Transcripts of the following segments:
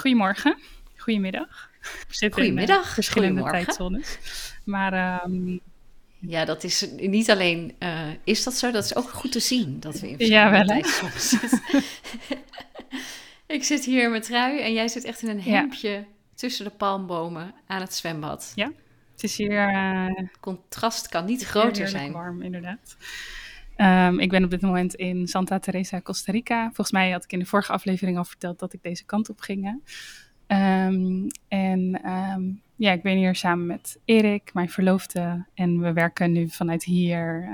goedemorgen, goedemiddag. We zitten Goedemiddag, in verschillende goedemorgen. tijdzones. Maar ehm, Ja, dat is niet alleen, eh, is dat zo? Dat is ook goed te zien dat we in Ja, wel, hè? tijdzones zitten. Ik zit hier met trui en jij zit echt in een Ja. hemdje tussen de palmbomen aan het zwembad. het is hier uh, Het contrast kan niet groter zijn. warm, inderdaad. Ehm, ik ben op dit moment in Santa Teresa, Costa Rica. Volgens mij had ik in de vorige aflevering al verteld dat ik deze kant op ging. Ehm, en ehm, ja, ik ben hier samen met Erik, mijn verloofde. En we werken nu vanuit hier,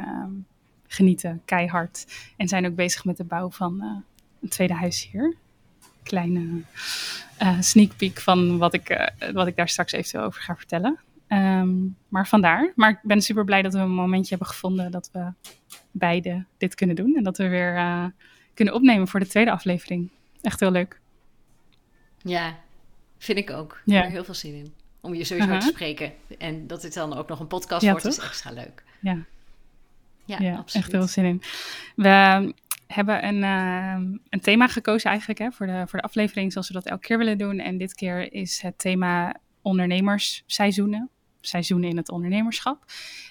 genieten keihard. En zijn ook bezig met de bouw van eh, een tweede huis hier. Kleine eh, sneak peek van wat ik, eh, wat ik daar straks eventueel over ga vertellen. Maar vandaar. Maar ik ben super blij dat we een momentje hebben gevonden dat we beide dit kunnen doen. En dat we weer eh, kunnen opnemen voor de tweede aflevering. Echt heel leuk. Ja, vind ik ook. Ik Ja. heb er heel veel zin in. Om je sowieso Aha. te spreken. En dat dit dan ook nog een podcast Ja, wordt, is extra leuk. Ja. Ja, Ja, absoluut. echt heel veel zin in. We hebben een, eh, een thema gekozen eigenlijk hè, voor, de, voor de aflevering, zoals we dat elke keer willen doen. En dit keer is het thema ondernemersseizoenen. Seizoenen in het ondernemerschap.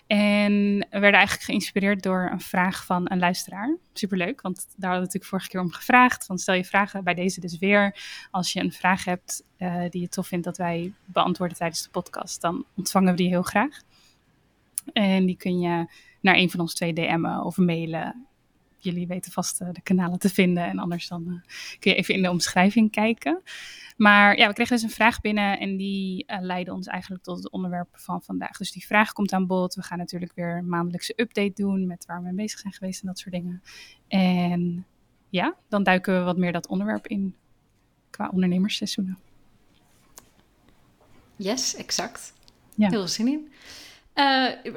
En we werden eigenlijk geïnspireerd door een vraag van een luisteraar. Superleuk, want daar hadden we natuurlijk vorige keer om gevraagd. Van stel je vragen bij deze dus weer. Als je een vraag hebt eh, die je tof vindt dat wij beantwoorden tijdens de podcast, dan ontvangen we die heel graag. En die kun je naar een van ons twee DM'en of mailen. Jullie weten vast eh, de kanalen te vinden. En anders dan eh, kun je even in de omschrijving kijken. Maar ja, we kregen dus een vraag binnen en die eh, leidde ons eigenlijk tot het onderwerp van vandaag. Dus die vraag komt aan bod. We gaan natuurlijk weer een maandelijkse update doen met waar we mee bezig zijn geweest en dat soort dingen. En ja, dan duiken we wat meer dat onderwerp in qua ondernemersseizoenen. Yes, exact. Ja. Heel veel zin in. Eh,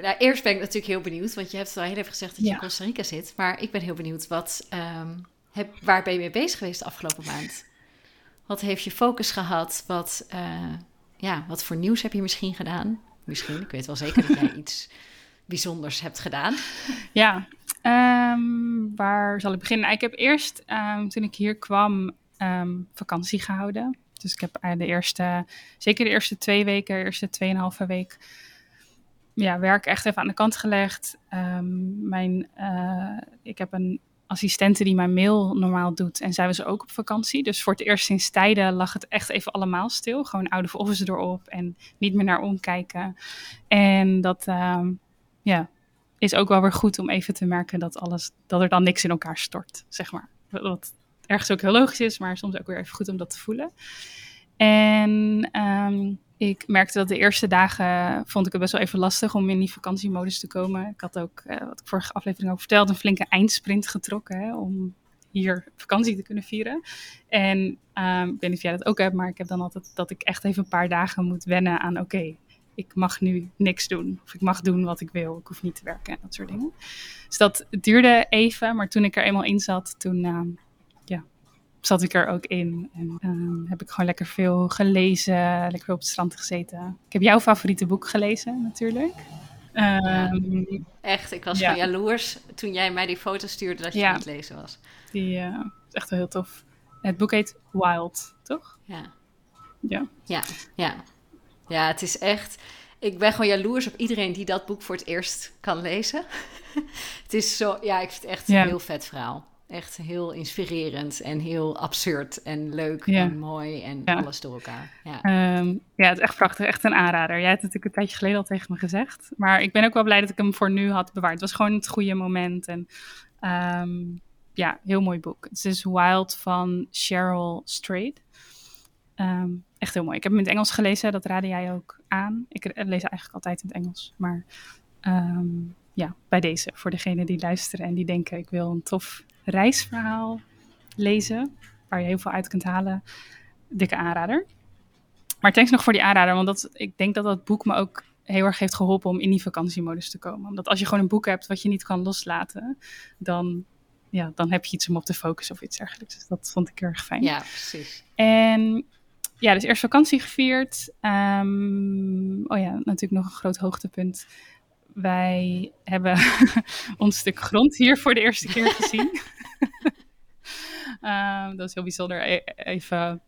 nou, eerst ben ik natuurlijk heel benieuwd, want je hebt al heel even gezegd dat je Ja. in Costa Rica zit. Maar ik ben heel benieuwd, wat, ehm, heb, waar ben je mee bezig geweest de afgelopen maand? Wat heeft je focus gehad? Wat, eh, ja, wat voor nieuws heb je misschien gedaan? Misschien, ik weet wel zeker dat jij iets bijzonders hebt gedaan. Ja, ehm, waar zal ik beginnen? Ik heb eerst, ehm, toen ik hier kwam, vakantie gehouden. Dus ik heb eh, de eerste, zeker de eerste twee weken, de eerste tweeënhalve week, ja, werk echt even aan de kant gelegd. Ehm, mijn, eh, ik heb een assistente die mijn mail normaal doet en zij was ook op vakantie. Dus voor het eerst sinds tijden lag het echt even allemaal stil. Gewoon out of office erop en niet meer naar omkijken. En dat, ehm, ja, is ook wel weer goed om even te merken dat, alles, dat er dan niks in elkaar stort, zeg maar. Wat ergens ook heel logisch is, maar soms ook weer even goed om dat te voelen. En ehm, ik merkte dat de eerste dagen vond ik het best wel even lastig om in die vakantiemodus te komen. Ik had ook, eh, wat ik vorige aflevering ook vertelde, een flinke eindsprint getrokken hè, om hier vakantie te kunnen vieren. En ehm, ik weet niet of jij dat ook hebt, maar ik heb dan altijd dat ik echt even een paar dagen moet wennen aan oké, ik mag nu niks doen. Of ik mag doen wat ik wil. Ik hoef niet te werken en dat soort dingen. Dus dat duurde even. Maar toen ik er eenmaal in zat, toen ehm, ja, zat ik er ook in. En ehm, heb ik gewoon lekker veel gelezen. Lekker veel op het strand gezeten. Ik heb jouw favoriete boek gelezen natuurlijk. Ehm, Echt, ik was Ja. van jaloers toen jij mij die foto stuurde dat je Ja. het lezen was. die eh, is echt wel heel tof. Het boek heet Wild, toch? Ja. Ja. Ja, ja. Ja, het is echt. Ik ben gewoon jaloers op iedereen die dat boek voor het eerst kan lezen. het is zo, ja, ik vind het echt een heel vet verhaal. Echt heel inspirerend en heel absurd en leuk Ja. en mooi en Ja. alles door elkaar. Ja. Ehm, ja, het is echt prachtig. Echt een aanrader. Jij hebt het natuurlijk een tijdje geleden al tegen me gezegd. Maar ik ben ook wel blij dat ik hem voor nu had bewaard. Het was gewoon het goede moment. En ehm, ja, heel mooi boek. Het is Wild van Cheryl Strait. Ehm, echt heel mooi. Ik heb hem in het Engels gelezen. Dat raadde jij ook aan. Ik lees eigenlijk altijd in het Engels. Maar ja, bij deze. Voor degenen die luisteren en die denken... ik wil een tof reisverhaal lezen... waar je heel veel uit kunt halen. Dikke aanrader. Maar thanks nog voor die aanrader, want dat, ik denk dat dat boek me ook heel erg heeft geholpen om in die vakantiemodus te komen. Omdat als je gewoon een boek hebt wat je niet kan loslaten, dan, ja, dan heb je iets om op te focussen of iets dergelijks. Dus dat vond ik heel erg fijn. ja, precies. En ja, dus eerst vakantie gevierd. Ehm, oh ja, natuurlijk nog een groot hoogtepunt. Wij hebben ons stuk grond hier voor de eerste keer gezien. Ehm, dat is heel bijzonder. E- even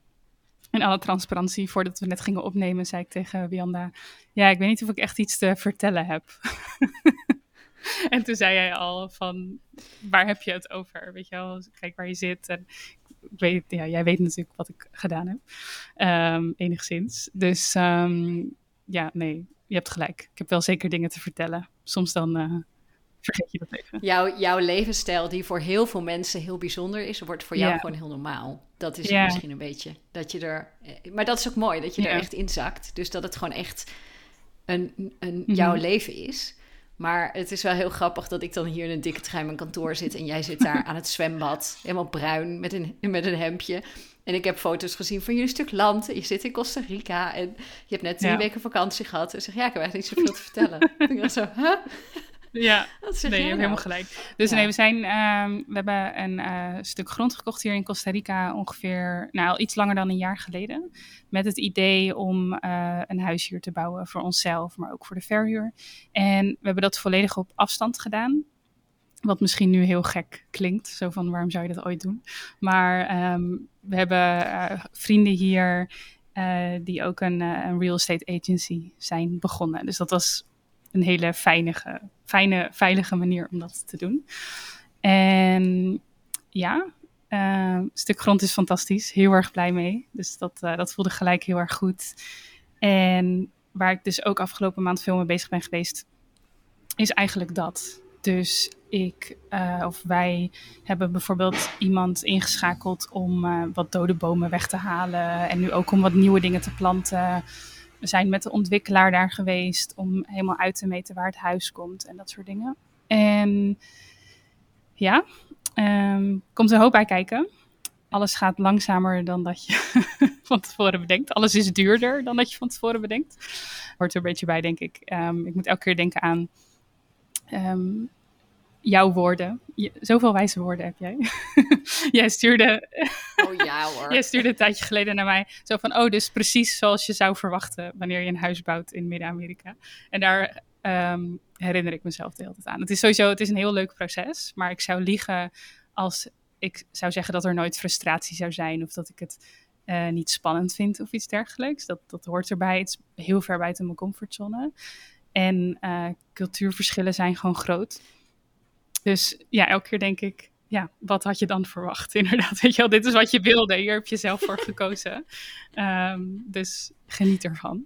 in alle transparantie, voordat we net gingen opnemen, zei ik tegen Wianda: Ja, ik weet niet of ik echt iets te vertellen heb. en toen zei hij al van, waar heb je het over? Weet je wel, kijk waar je zit. En ik weet, ja, jij weet natuurlijk wat ik gedaan heb, um, enigszins. Dus um, ja, nee, je hebt gelijk. Ik heb wel zeker dingen te vertellen. Soms dan uh, vergeet je dat even. Jouw, jouw levensstijl, die voor heel veel mensen heel bijzonder is, wordt voor jou gewoon heel normaal. Dat is ja. misschien een beetje. Dat je er. Eh, maar dat is ook mooi, dat je er echt in zakt. Dus dat het gewoon echt een, een, jouw mhm. leven is. Maar het is wel heel grappig dat ik dan hier in een dikke trein mijn kantoor zit en jij zit daar aan het zwembad, helemaal bruin met een, met een hemdje. En ik heb foto's gezien van jullie stuk land. Je zit in Costa Rica en je hebt net drie weken vakantie gehad. En zeg ja, ik heb eigenlijk niet zoveel te vertellen. ik dacht zo, huh? Ja, nee, je hebt nou? helemaal gelijk. Dus nee, we, zijn, uh, we hebben een uh, stuk grond gekocht hier in Costa Rica ongeveer, nou, al iets langer dan een jaar geleden. Met het idee om uh, een huis hier te bouwen voor onszelf, maar ook voor de verhuur. En we hebben dat volledig op afstand gedaan. Wat misschien nu heel gek klinkt, zo van waarom zou je dat ooit doen? Maar um, we hebben uh, vrienden hier uh, die ook een, uh, een, real estate agency zijn begonnen. Dus dat was een hele fijne, fijne, veilige manier om dat te doen. En ja, een stuk grond is fantastisch. Heel erg blij mee. Dus dat, dat voelde gelijk heel erg goed. En waar ik dus ook afgelopen maand veel mee bezig ben geweest, is eigenlijk dat. Dus ik uh, of wij hebben bijvoorbeeld iemand ingeschakeld om uh, wat dode bomen weg te halen. En nu ook om wat nieuwe dingen te planten. We zijn met de ontwikkelaar daar geweest om helemaal uit te meten waar het huis komt en dat soort dingen. En ja, um, komt er hoop bij kijken. Alles gaat langzamer dan dat je van tevoren bedenkt. Alles is duurder dan dat je van tevoren bedenkt. Hoort er een beetje bij, denk ik. Um, ik moet elke keer denken aan um, jouw woorden. Je, zoveel wijze woorden heb jij. jij stuurde. Oh ja hoor. jij stuurde een tijdje geleden naar mij. Zo van: Oh, dus precies zoals je zou verwachten wanneer je een huis bouwt in Midden-Amerika. En daar um, herinner ik mezelf de hele tijd aan. Het is sowieso het is een heel leuk proces. Maar ik zou liegen als ik zou zeggen dat er nooit frustratie zou zijn. Of dat ik het uh, niet spannend vind of iets dergelijks. Dat, dat hoort erbij. Het is heel ver buiten mijn comfortzone. En uh, cultuurverschillen zijn gewoon groot. Dus ja, elke keer denk ik, ja, wat had je dan verwacht? Inderdaad, weet je wel, dit is wat je wilde. Hier heb je zelf voor gekozen. Um, dus geniet ervan.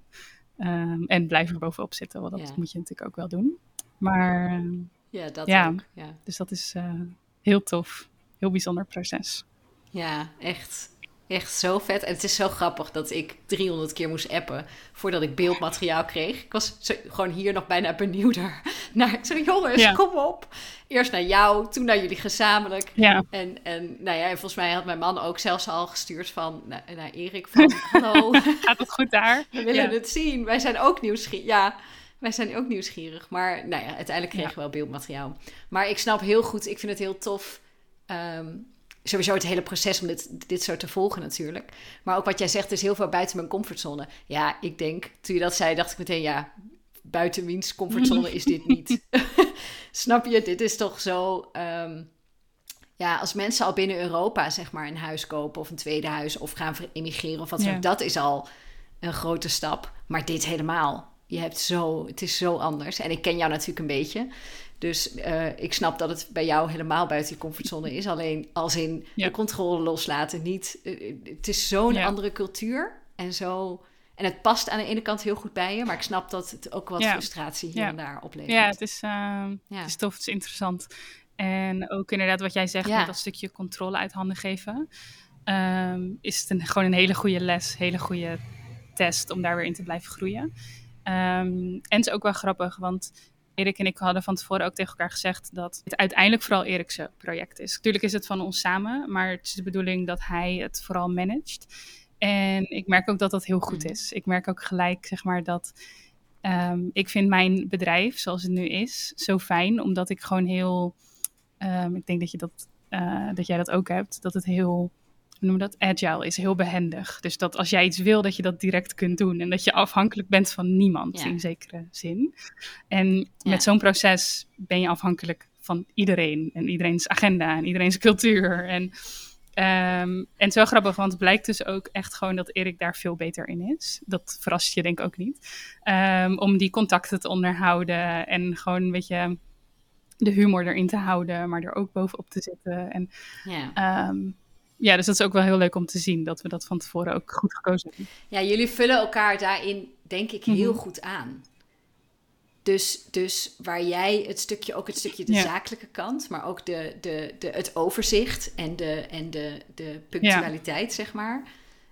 Um, en blijf er bovenop zitten, want dat ja. moet je natuurlijk ook wel doen. Maar ehm, ja, dat ja, ook, ja. dus dat is uh, heel tof. Heel bijzonder proces. Ja, echt. Echt zo vet. En het is zo grappig dat ik 300 keer moest appen voordat ik beeldmateriaal kreeg. Ik was zo, gewoon hier nog bijna benieuwder naar. Zo, jongens, ja. kom op. Eerst naar jou, toen naar jullie gezamenlijk. Ja. En, en, nou ja, en volgens mij had mijn man ook zelfs al gestuurd van naar, naar Erik van... Hallo. Gaat het goed daar? We willen ja. het zien. Wij zijn ook nieuwsgierig. Ja, wij zijn ook nieuwsgierig. Maar nou ja, uiteindelijk kregen we wel beeldmateriaal. Maar ik snap heel goed, ik vind het heel tof... Um, sowieso het hele proces om dit, dit zo te volgen natuurlijk. Maar ook wat jij zegt is heel veel buiten mijn comfortzone. Ja, ik denk, toen je dat zei, dacht ik meteen, ja, buiten wiens comfortzone is dit niet. Snap je? Dit is toch zo... Um, ja, als mensen al binnen Europa zeg maar een huis kopen of een tweede huis of gaan emigreren of wat dan ja. dat is al een grote stap. Maar dit helemaal. Je hebt zo, het is zo anders. En ik ken jou natuurlijk een beetje. Dus uh, ik snap dat het bij jou helemaal buiten je comfortzone is. Alleen als in ja. de controle loslaten niet. Uh, het is zo'n ja. andere cultuur. En zo. En het past aan de ene kant heel goed bij je, maar ik snap dat het ook wat ja. frustratie hier en daar oplevert. Ja, het is, uh, het is tof, het is interessant. En ook inderdaad wat jij zegt met dat stukje controle uit handen geven. Um, is het een, gewoon een hele goede les, hele goede test om daar weer in te blijven groeien. Um, en het is ook wel grappig, want Erik en ik hadden van tevoren ook tegen elkaar gezegd dat het uiteindelijk vooral Erik's project is. Natuurlijk is het van ons samen, maar het is de bedoeling dat hij het vooral managt. En ik merk ook dat dat heel goed is. Ik merk ook gelijk, zeg maar, dat um, ik vind mijn bedrijf zoals het nu is zo fijn, omdat ik gewoon heel, um, ik denk dat je dat, uh, dat jij dat ook hebt, dat het heel hoe noem dat? Agile is heel behendig. Dus dat als jij iets wil, dat je dat direct kunt doen. En dat je afhankelijk bent van niemand ja. in zekere zin. En ja. met zo'n proces ben je afhankelijk van iedereen. En iedereen's agenda en iedereen's cultuur. En Ehm, en het is wel grappig, want het blijkt dus ook echt gewoon dat Erik daar veel beter in is. Dat verrast je denk ik ook niet. Ehm, om die contacten te onderhouden en gewoon een beetje de humor erin te houden, maar er ook bovenop te zitten. En, Ja. ehm, ja, dus dat is ook wel heel leuk om te zien dat we dat van tevoren ook goed gekozen hebben. Ja, jullie vullen elkaar daarin, denk ik, heel Mhm. goed aan. Dus, dus waar jij het stukje, ook het stukje de Ja. zakelijke kant, maar ook de, de, de, het overzicht en de, en de, de punctualiteit, zeg maar.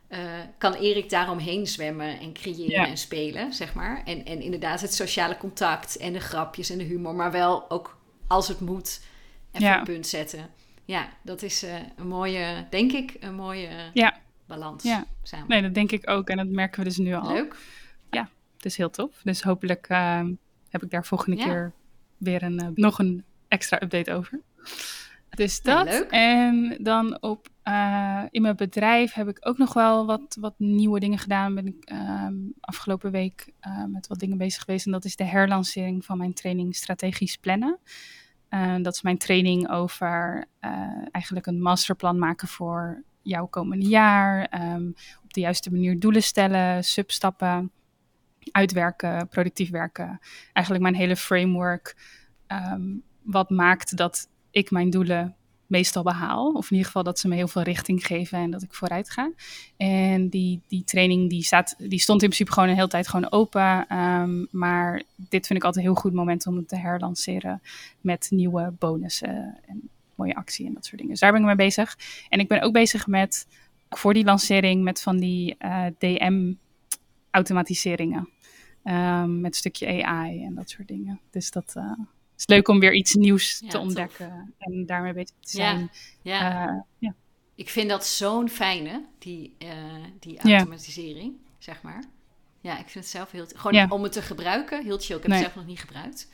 eh, kan Erik daaromheen zwemmen en creëren Ja. en spelen, zeg maar. En, en inderdaad het sociale contact en de grapjes en de humor, maar wel ook als het moet even een punt zetten. Ja, dat is eh, een mooie, denk ik, een mooie Ja. balans Ja. samen. Nee, dat denk ik ook en dat merken we dus nu al. Leuk. Het is heel tof. Dus hopelijk ehm, heb ik daar volgende Ja. keer weer een, eh, nog een extra update over. Dus dat. En dan op, eh, in mijn bedrijf heb ik ook nog wel wat, wat nieuwe dingen gedaan. Ben ik ehm, afgelopen week met wat dingen bezig geweest. En dat is de herlancering van mijn training Strategisch Plannen. Eh, dat is mijn training over eh, eigenlijk een masterplan maken voor jouw komende jaar. Ehm, op de juiste manier doelen stellen, substappen uitwerken, productief werken. Eigenlijk mijn hele framework. ehm, wat maakt dat ik mijn doelen meestal behaal. Of in ieder geval dat ze me heel veel richting geven en dat ik vooruit ga. En die, die training die, staat, die stond in principe gewoon een hele tijd gewoon open. ehm, maar dit vind ik altijd een heel goed moment om het te herlanceren met nieuwe bonussen en mooie actie en dat soort dingen. Dus daar ben ik mee bezig. En ik ben ook bezig met, voor die lancering, met van die eh, DM automatiseringen. Ehm, met een stukje AI en dat soort dingen. Dus dat eh, is leuk om weer iets nieuws Ja, te tof. ontdekken en daarmee bezig te zijn. Ja, Eh, ja. ik vind dat zo'n fijne, die, eh, die automatisering, zeg maar. Ja, ik vind het zelf heel... Gewoon om het te gebruiken, heel chill. Ik heb Nee. het zelf nog niet gebruikt.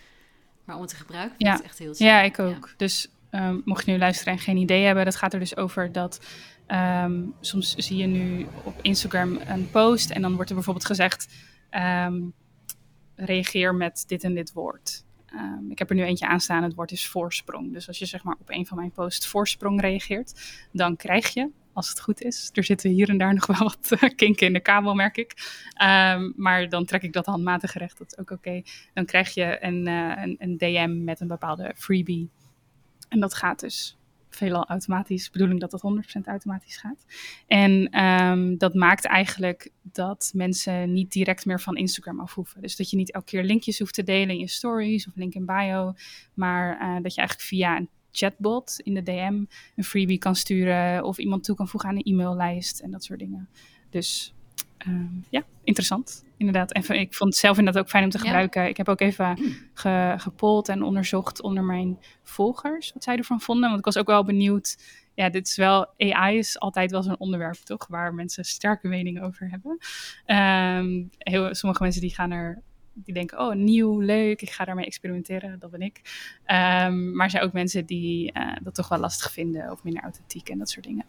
Maar om het te gebruiken, vind ik het echt heel chill. Ja, ik ook. Dus ehm, mocht je nu luisteren en geen idee hebben, dat gaat er dus over dat ehm, soms zie je nu op Instagram een post en dan wordt er bijvoorbeeld gezegd: ehm, reageer met dit en dit woord. Ehm, ik heb er nu eentje aan staan, het woord is voorsprong. Dus als je zeg maar op een van mijn posts voorsprong reageert, dan krijg je, als het goed is, er zitten hier en daar nog wel wat eh, kinken in de kabel, merk ik. Ehm, maar dan trek ik dat handmatig gerecht, dat is ook oké. Dan krijg je een, eh, een, een DM met een bepaalde freebie. En dat gaat dus veelal automatisch. Bedoeling dat dat 100% automatisch gaat. En ehm, dat maakt eigenlijk dat mensen niet direct meer van Instagram af hoeven. Dus dat je niet elke keer linkjes hoeft te delen in je stories of link in bio. Maar eh, dat je eigenlijk via een chatbot in de DM een freebie kan sturen. Of iemand toe kan voegen aan een e-maillijst en dat soort dingen. Dus ja, interessant. Inderdaad. En ik vond het zelf inderdaad ook fijn om te Ja. gebruiken. Ik heb ook even ge, gepold en onderzocht onder mijn volgers wat zij ervan vonden. Want ik was ook wel benieuwd. Ja, dit is wel. AI is altijd wel zo'n onderwerp, toch? Waar mensen sterke meningen over hebben. Ehm, heel, sommige mensen die gaan er. Die denken, oh, nieuw, leuk, ik ga daarmee experimenteren. Dat ben ik. Ehm, maar er zijn ook mensen die eh, dat toch wel lastig vinden of minder authentiek en dat soort dingen.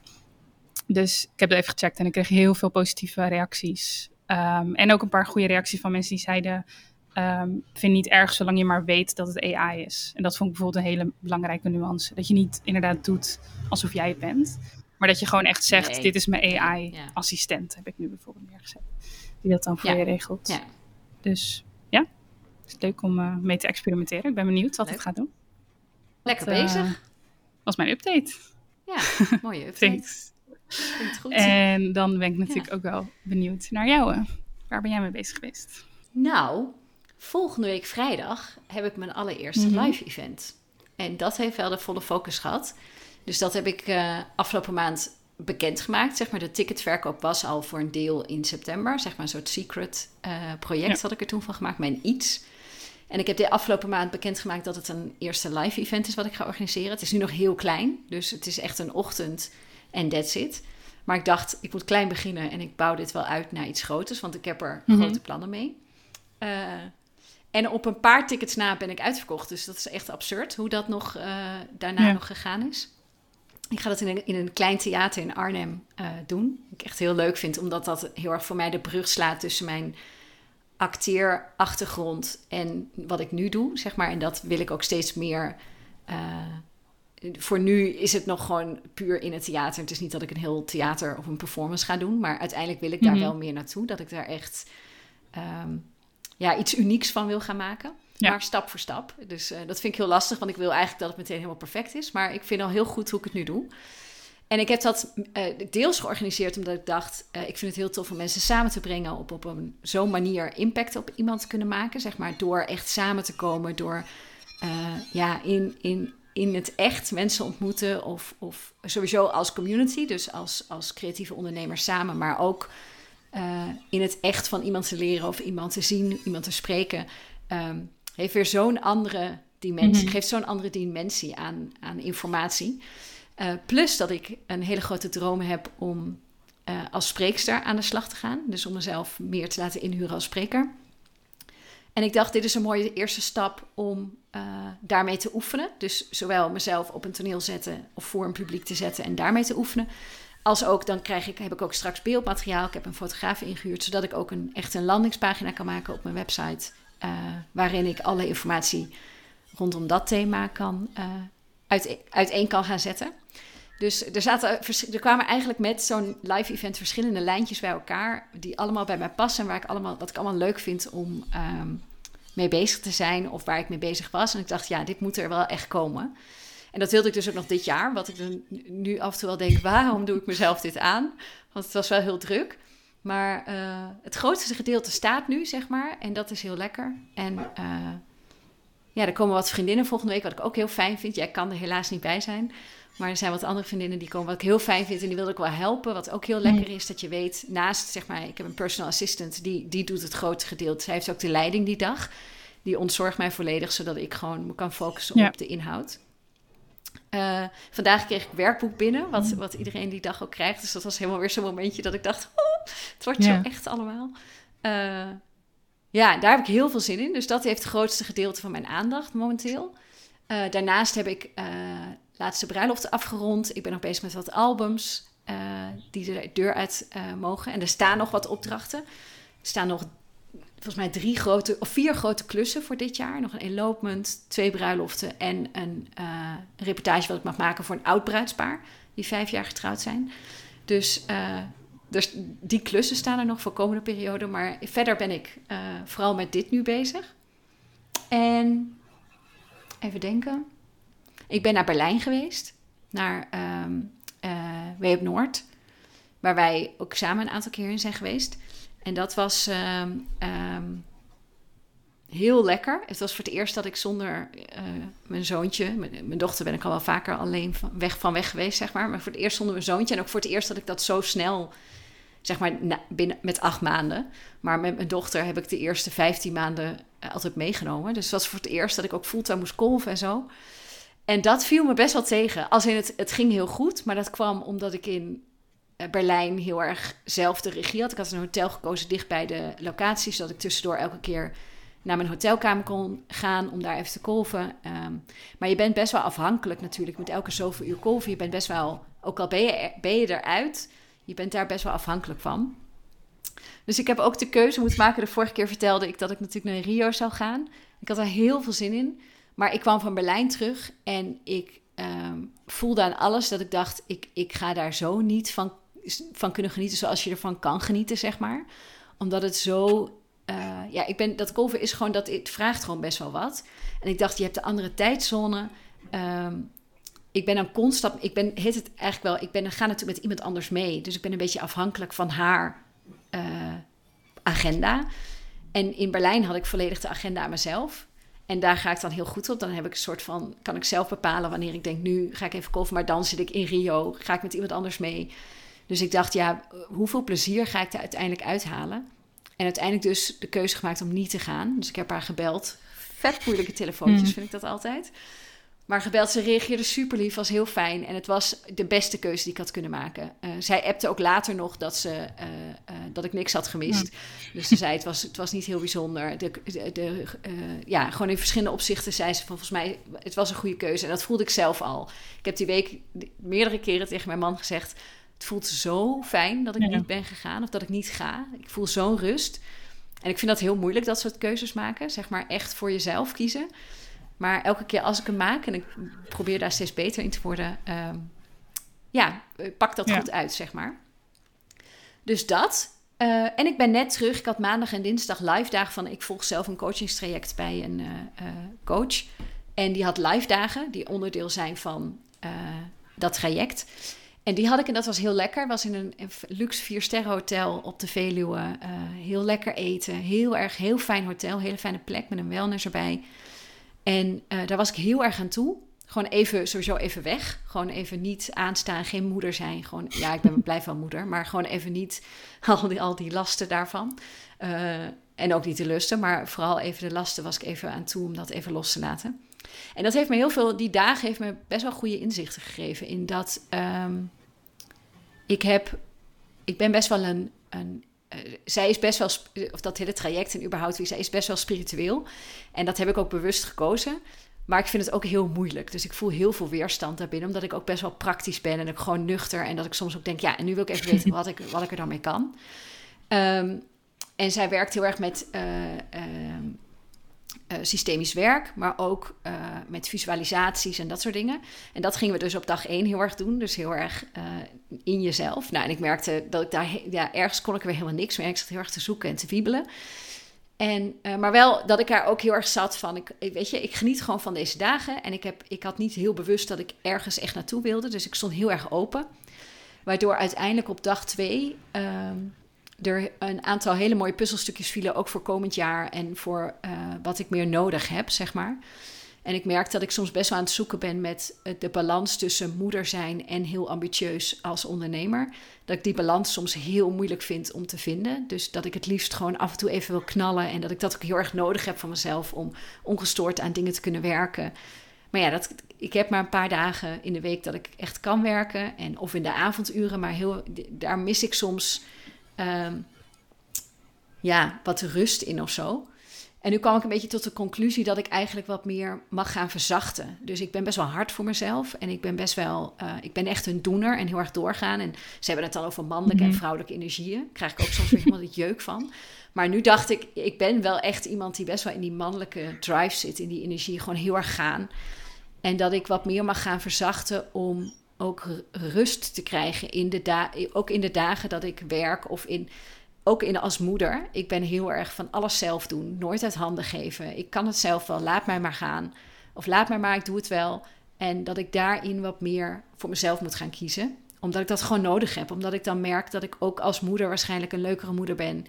Dus ik heb het even gecheckt en ik kreeg heel veel positieve reacties. Ehm, en ook een paar goede reacties van mensen die zeiden: ehm vind niet erg zolang je maar weet dat het AI is. En dat vond ik bijvoorbeeld een hele belangrijke nuance. Dat je niet inderdaad doet alsof jij het bent, maar dat je gewoon echt zegt: Nee. dit is mijn Ja. AI-assistent, heb ik nu bijvoorbeeld neergezet. Die dat dan voor Ja. je regelt. Ja. Dus ja, het is leuk om eh, mee te experimenteren. Ik ben benieuwd wat Leuk. het gaat doen. Lekker Dat, eh, bezig. was mijn update. Ja, mooie update. Goed. En dan ben ik natuurlijk ook wel benieuwd naar jou. eh. Waar ben jij mee bezig geweest? Nou, volgende week vrijdag heb ik mijn allereerste Mhm. live event. En dat heeft wel de volle focus gehad. Dus dat heb ik eh, afgelopen maand bekendgemaakt. Zeg maar, de ticketverkoop was al voor een deel in september. Zeg maar een soort secret eh, project Ja. had ik er toen van gemaakt, mijn iets. En ik heb de afgelopen maand bekendgemaakt dat het een eerste live event is wat ik ga organiseren. Het is nu nog heel klein, dus het is echt een ochtend en that's it. Maar ik dacht, ik moet klein beginnen en ik bouw dit wel uit naar iets groters, want ik heb er Mhm. grote plannen mee. Eh, en op een paar tickets na ben ik uitverkocht, dus dat is echt absurd hoe dat nog eh, daarna Ja. nog gegaan is. Ik ga dat in een, in een klein theater in Arnhem eh, doen. Wat ik echt heel leuk vind, omdat dat heel erg voor mij de brug slaat tussen mijn acteerachtergrond en wat ik nu doe, zeg maar. En dat wil ik ook steeds meer, voor nu is het nog gewoon puur in het theater. Het is niet dat ik een heel theater of een performance ga doen. Maar uiteindelijk wil ik daar Mhm. wel meer naartoe. Dat ik daar echt ehm, ja, iets unieks van wil gaan maken. Ja. Maar stap voor stap. Dus eh, dat vind ik heel lastig. Want ik wil eigenlijk dat het meteen helemaal perfect is. Maar ik vind al heel goed hoe ik het nu doe. En ik heb dat eh, deels georganiseerd omdat ik dacht... eh, ik vind het heel tof om mensen samen te brengen... op, op een zo'n manier impact op iemand te kunnen maken. Zeg maar door echt samen te komen. Door ja, in, in, in het echt mensen ontmoeten. Of, of sowieso als community. Dus als, als creatieve ondernemers samen. Maar ook eh, in het echt van iemand te leren... of iemand te zien, iemand te spreken... ehm, heeft weer zo'n andere dimensie. Mhm. Geeft zo'n andere dimensie aan, aan informatie. Eh, plus dat ik een hele grote droom heb om eh, als spreekster aan de slag te gaan. Dus om mezelf meer te laten inhuren als spreker. En ik dacht, dit is een mooie eerste stap om eh, daarmee te oefenen. Dus zowel mezelf op een toneel zetten of voor een publiek te zetten en daarmee te oefenen. Als ook, dan krijg ik, heb ik ook straks beeldmateriaal. Ik heb een fotograaf ingehuurd, zodat ik ook een, echt een landingspagina kan maken op mijn website. eh, waarin ik alle informatie rondom dat thema kan, eh uit, uiteen kan gaan zetten. Dus er, zaten, er kwamen eigenlijk met zo'n live event verschillende lijntjes bij elkaar. Die allemaal bij mij passen. En waar ik allemaal, wat ik allemaal leuk vind om ehm, mee bezig te zijn. Of waar ik mee bezig was. En ik dacht, ja, dit moet er wel echt komen. En dat wilde ik dus ook nog dit jaar. Wat ik dan nu af en toe wel denk, waarom doe ik mezelf dit aan? Want het was wel heel druk. Maar eh, het grootste gedeelte staat nu, zeg maar. En dat is heel lekker. En eh, ja, er komen wat vriendinnen volgende week, wat ik ook heel fijn vind. Jij kan er helaas niet bij zijn. Maar er zijn wat andere vriendinnen die komen, wat ik heel fijn vind. En die wil ik wel helpen. Wat ook heel lekker is, dat je weet, naast, zeg maar, ik heb een personal assistant, die, die doet het grootste gedeelte. Zij heeft ook de leiding die dag. Die ontzorgt mij volledig, zodat ik gewoon me kan focussen Ja. op de inhoud. Eh, vandaag kreeg ik werkboek binnen, wat, wat iedereen die dag ook krijgt. Dus dat was helemaal weer zo'n momentje dat ik dacht, oh, het wordt Ja. zo echt allemaal. Eh, ja, daar heb ik heel veel zin in. Dus dat heeft het grootste gedeelte van mijn aandacht momenteel. Eh, daarnaast heb ik laatste bruiloft afgerond. Ik ben nog bezig met wat albums eh, die de deur uit eh, mogen. En er staan nog wat opdrachten. Er staan nog volgens mij drie grote of vier grote klussen voor dit jaar. Nog een elopement, twee bruiloften en een eh, reportage wat ik mag maken voor een oud bruidspaar die vijf jaar getrouwd zijn. Dus, dus die klussen staan er nog voor komende periode. Maar verder ben ik vooral met dit nu bezig. En even denken. Ik ben naar Berlijn geweest, naar Weep Noord, waar wij ook samen een aantal keer in zijn geweest. En dat was ehm, ehm, heel lekker. Het was voor het eerst dat ik zonder eh, mijn zoontje, mijn, dochter ben ik al wel vaker alleen van weg, van weg geweest, zeg maar. Maar voor het eerst zonder mijn zoontje en ook voor het eerst dat ik dat zo snel, zeg maar binnen, met acht maanden. Maar met mijn dochter heb ik de eerste 15 maanden eh, altijd meegenomen. Dus het was voor het eerst dat ik ook fulltime moest kolven en zo. En dat viel me best wel tegen. Als in het, het ging heel goed, maar dat kwam omdat ik in eh, Berlijn heel erg zelf de regie had. Ik had een hotel gekozen dicht bij de locatie, zodat ik tussendoor elke keer naar mijn hotelkamer kon gaan om daar even te kolven. Ehm, maar je bent best wel afhankelijk natuurlijk met elke zoveel uur kolven. Je bent best wel, ook al ben je, ben je eruit, je bent daar best wel afhankelijk van. Dus ik heb ook de keuze moeten maken. De vorige keer vertelde ik dat ik natuurlijk naar Rio zou gaan. Ik had daar heel veel zin in. Maar ik kwam van Berlijn terug en ik ehm, voelde aan alles dat ik dacht: ik, ik ga daar zo niet van, van kunnen genieten zoals je ervan kan genieten, zeg maar. Omdat het zo. eh, ja, ik ben, dat kolven is gewoon dat het vraagt gewoon best wel wat. En ik dacht, je hebt de andere tijdzone. Ehm, ik ben dan constant. Ik ben, heet het eigenlijk wel. Ik ben, ga natuurlijk met iemand anders mee. Dus ik ben een beetje afhankelijk van haar eh, agenda. En in Berlijn had ik volledig de agenda aan mezelf. En daar ga ik dan heel goed op. Dan heb ik een soort van, kan ik zelf bepalen wanneer ik denk, nu ga ik even kolven. Maar dan zit ik in Rio, ga ik met iemand anders mee. Dus ik dacht, ja, hoeveel plezier ga ik er uiteindelijk uithalen? En uiteindelijk dus de keuze gemaakt om niet te gaan. Dus ik heb haar gebeld. Vet moeilijke telefoontjes Mm. vind ik dat altijd. Maar gebeld, ze reageerde super lief, was heel fijn. En het was de beste keuze die ik had kunnen maken. Eh, zij appte ook later nog dat, ze, eh, eh, dat ik niks had gemist. Dus ze zei, het was, het was niet heel bijzonder. De, de, de, ja, gewoon in verschillende opzichten zei ze van, volgens mij, het was een goede keuze. En dat voelde ik zelf al. Ik heb die week meerdere keren tegen mijn man gezegd... het voelt zo fijn dat ik Ja. niet ben gegaan of dat ik niet ga. Ik voel zo'n rust. En ik vind dat heel moeilijk, dat soort keuzes maken. Zeg maar echt voor jezelf kiezen. Maar elke keer als ik hem maak en ik probeer daar steeds beter in te worden, ehm, ja, pak dat goed uit, zeg maar. Dus dat. Eh, en ik ben net terug. Ik had maandag en dinsdag live dagen van. Ik volg zelf een coachingstraject bij een uh, coach. En die had live dagen die onderdeel zijn van dat traject. En die had ik en dat was heel lekker. Was in een luxe vier sterren hotel op de Veluwe. heel lekker eten. Heel erg, heel fijn hotel. Hele fijne plek met een wellness erbij. En daar was ik heel erg aan toe gewoon even, sowieso even weg. Gewoon even niet aanstaan, geen moeder zijn. Gewoon, ja, ik ben blijf wel moeder, maar gewoon even niet al die, al die lasten daarvan. Uh, en ook niet de lusten, maar vooral even de lasten was ik even aan toe om dat even los te laten. En dat heeft me heel veel, die dagen heeft me best wel goede inzichten gegeven in dat um, ik heb, ik ben best wel een, een uh, zij is best wel, of dat hele traject en überhaupt wie zij is best wel spiritueel. En dat heb ik ook bewust gekozen. Maar ik vind het ook heel moeilijk. Dus ik voel heel veel weerstand daarbinnen. Omdat ik ook best wel praktisch ben en ik gewoon nuchter. En dat ik soms ook denk, ja, en nu wil ik even weten wat ik, wat ik er dan mee kan. Ehm, en zij werkt heel erg met uh, systemisch werk, maar ook uh, met visualisaties en dat soort dingen. En dat gingen we dus op dag één heel erg doen. Dus heel erg in jezelf. Nou, en ik merkte dat ik daar, ja, ergens kon ik er weer helemaal niks meer. Ik zat heel erg te zoeken en te wiebelen. En, maar wel dat ik daar ook heel erg zat van. Ik, weet je, ik geniet gewoon van deze dagen. En ik, heb, ik had niet heel bewust dat ik ergens echt naartoe wilde. Dus ik stond heel erg open. Waardoor uiteindelijk op dag twee uh, er een aantal hele mooie puzzelstukjes vielen. Ook voor komend jaar en voor uh, wat ik meer nodig heb, zeg maar. En ik merk dat ik soms best wel aan het zoeken ben met de balans tussen moeder zijn en heel ambitieus als ondernemer. Dat ik die balans soms heel moeilijk vind om te vinden. Dus dat ik het liefst gewoon af en toe even wil knallen. En dat ik dat ook heel erg nodig heb van mezelf om ongestoord aan dingen te kunnen werken. Maar ja, dat, ik heb maar een paar dagen in de week dat ik echt kan werken. En, of in de avonduren. Maar heel, daar mis ik soms um, ja, wat rust in of zo. En nu kwam ik een beetje tot de conclusie dat ik eigenlijk wat meer mag gaan verzachten. Dus ik ben best wel hard voor mezelf. En ik ben best wel, uh, ik ben echt een doener en heel erg doorgaan. En ze hebben het dan over mannelijke en mhm. vrouwelijke energieën. Daar krijg ik ook soms weer helemaal het jeuk van. Maar nu dacht ik, ik ben wel echt iemand die best wel in die mannelijke drive zit. In die energie gewoon heel erg gaan. En dat ik wat meer mag gaan verzachten om ook rust te krijgen. In de ook in de dagen dat ik werk of in ook in, als moeder, ik ben heel erg van alles zelf doen. Nooit uit handen geven. Ik kan het zelf wel, laat mij maar gaan. Of laat mij maar, ik doe het wel. En dat ik daarin wat meer voor mezelf moet gaan kiezen. Omdat ik dat gewoon nodig heb. Omdat ik dan merk dat ik ook als moeder waarschijnlijk een leukere moeder ben.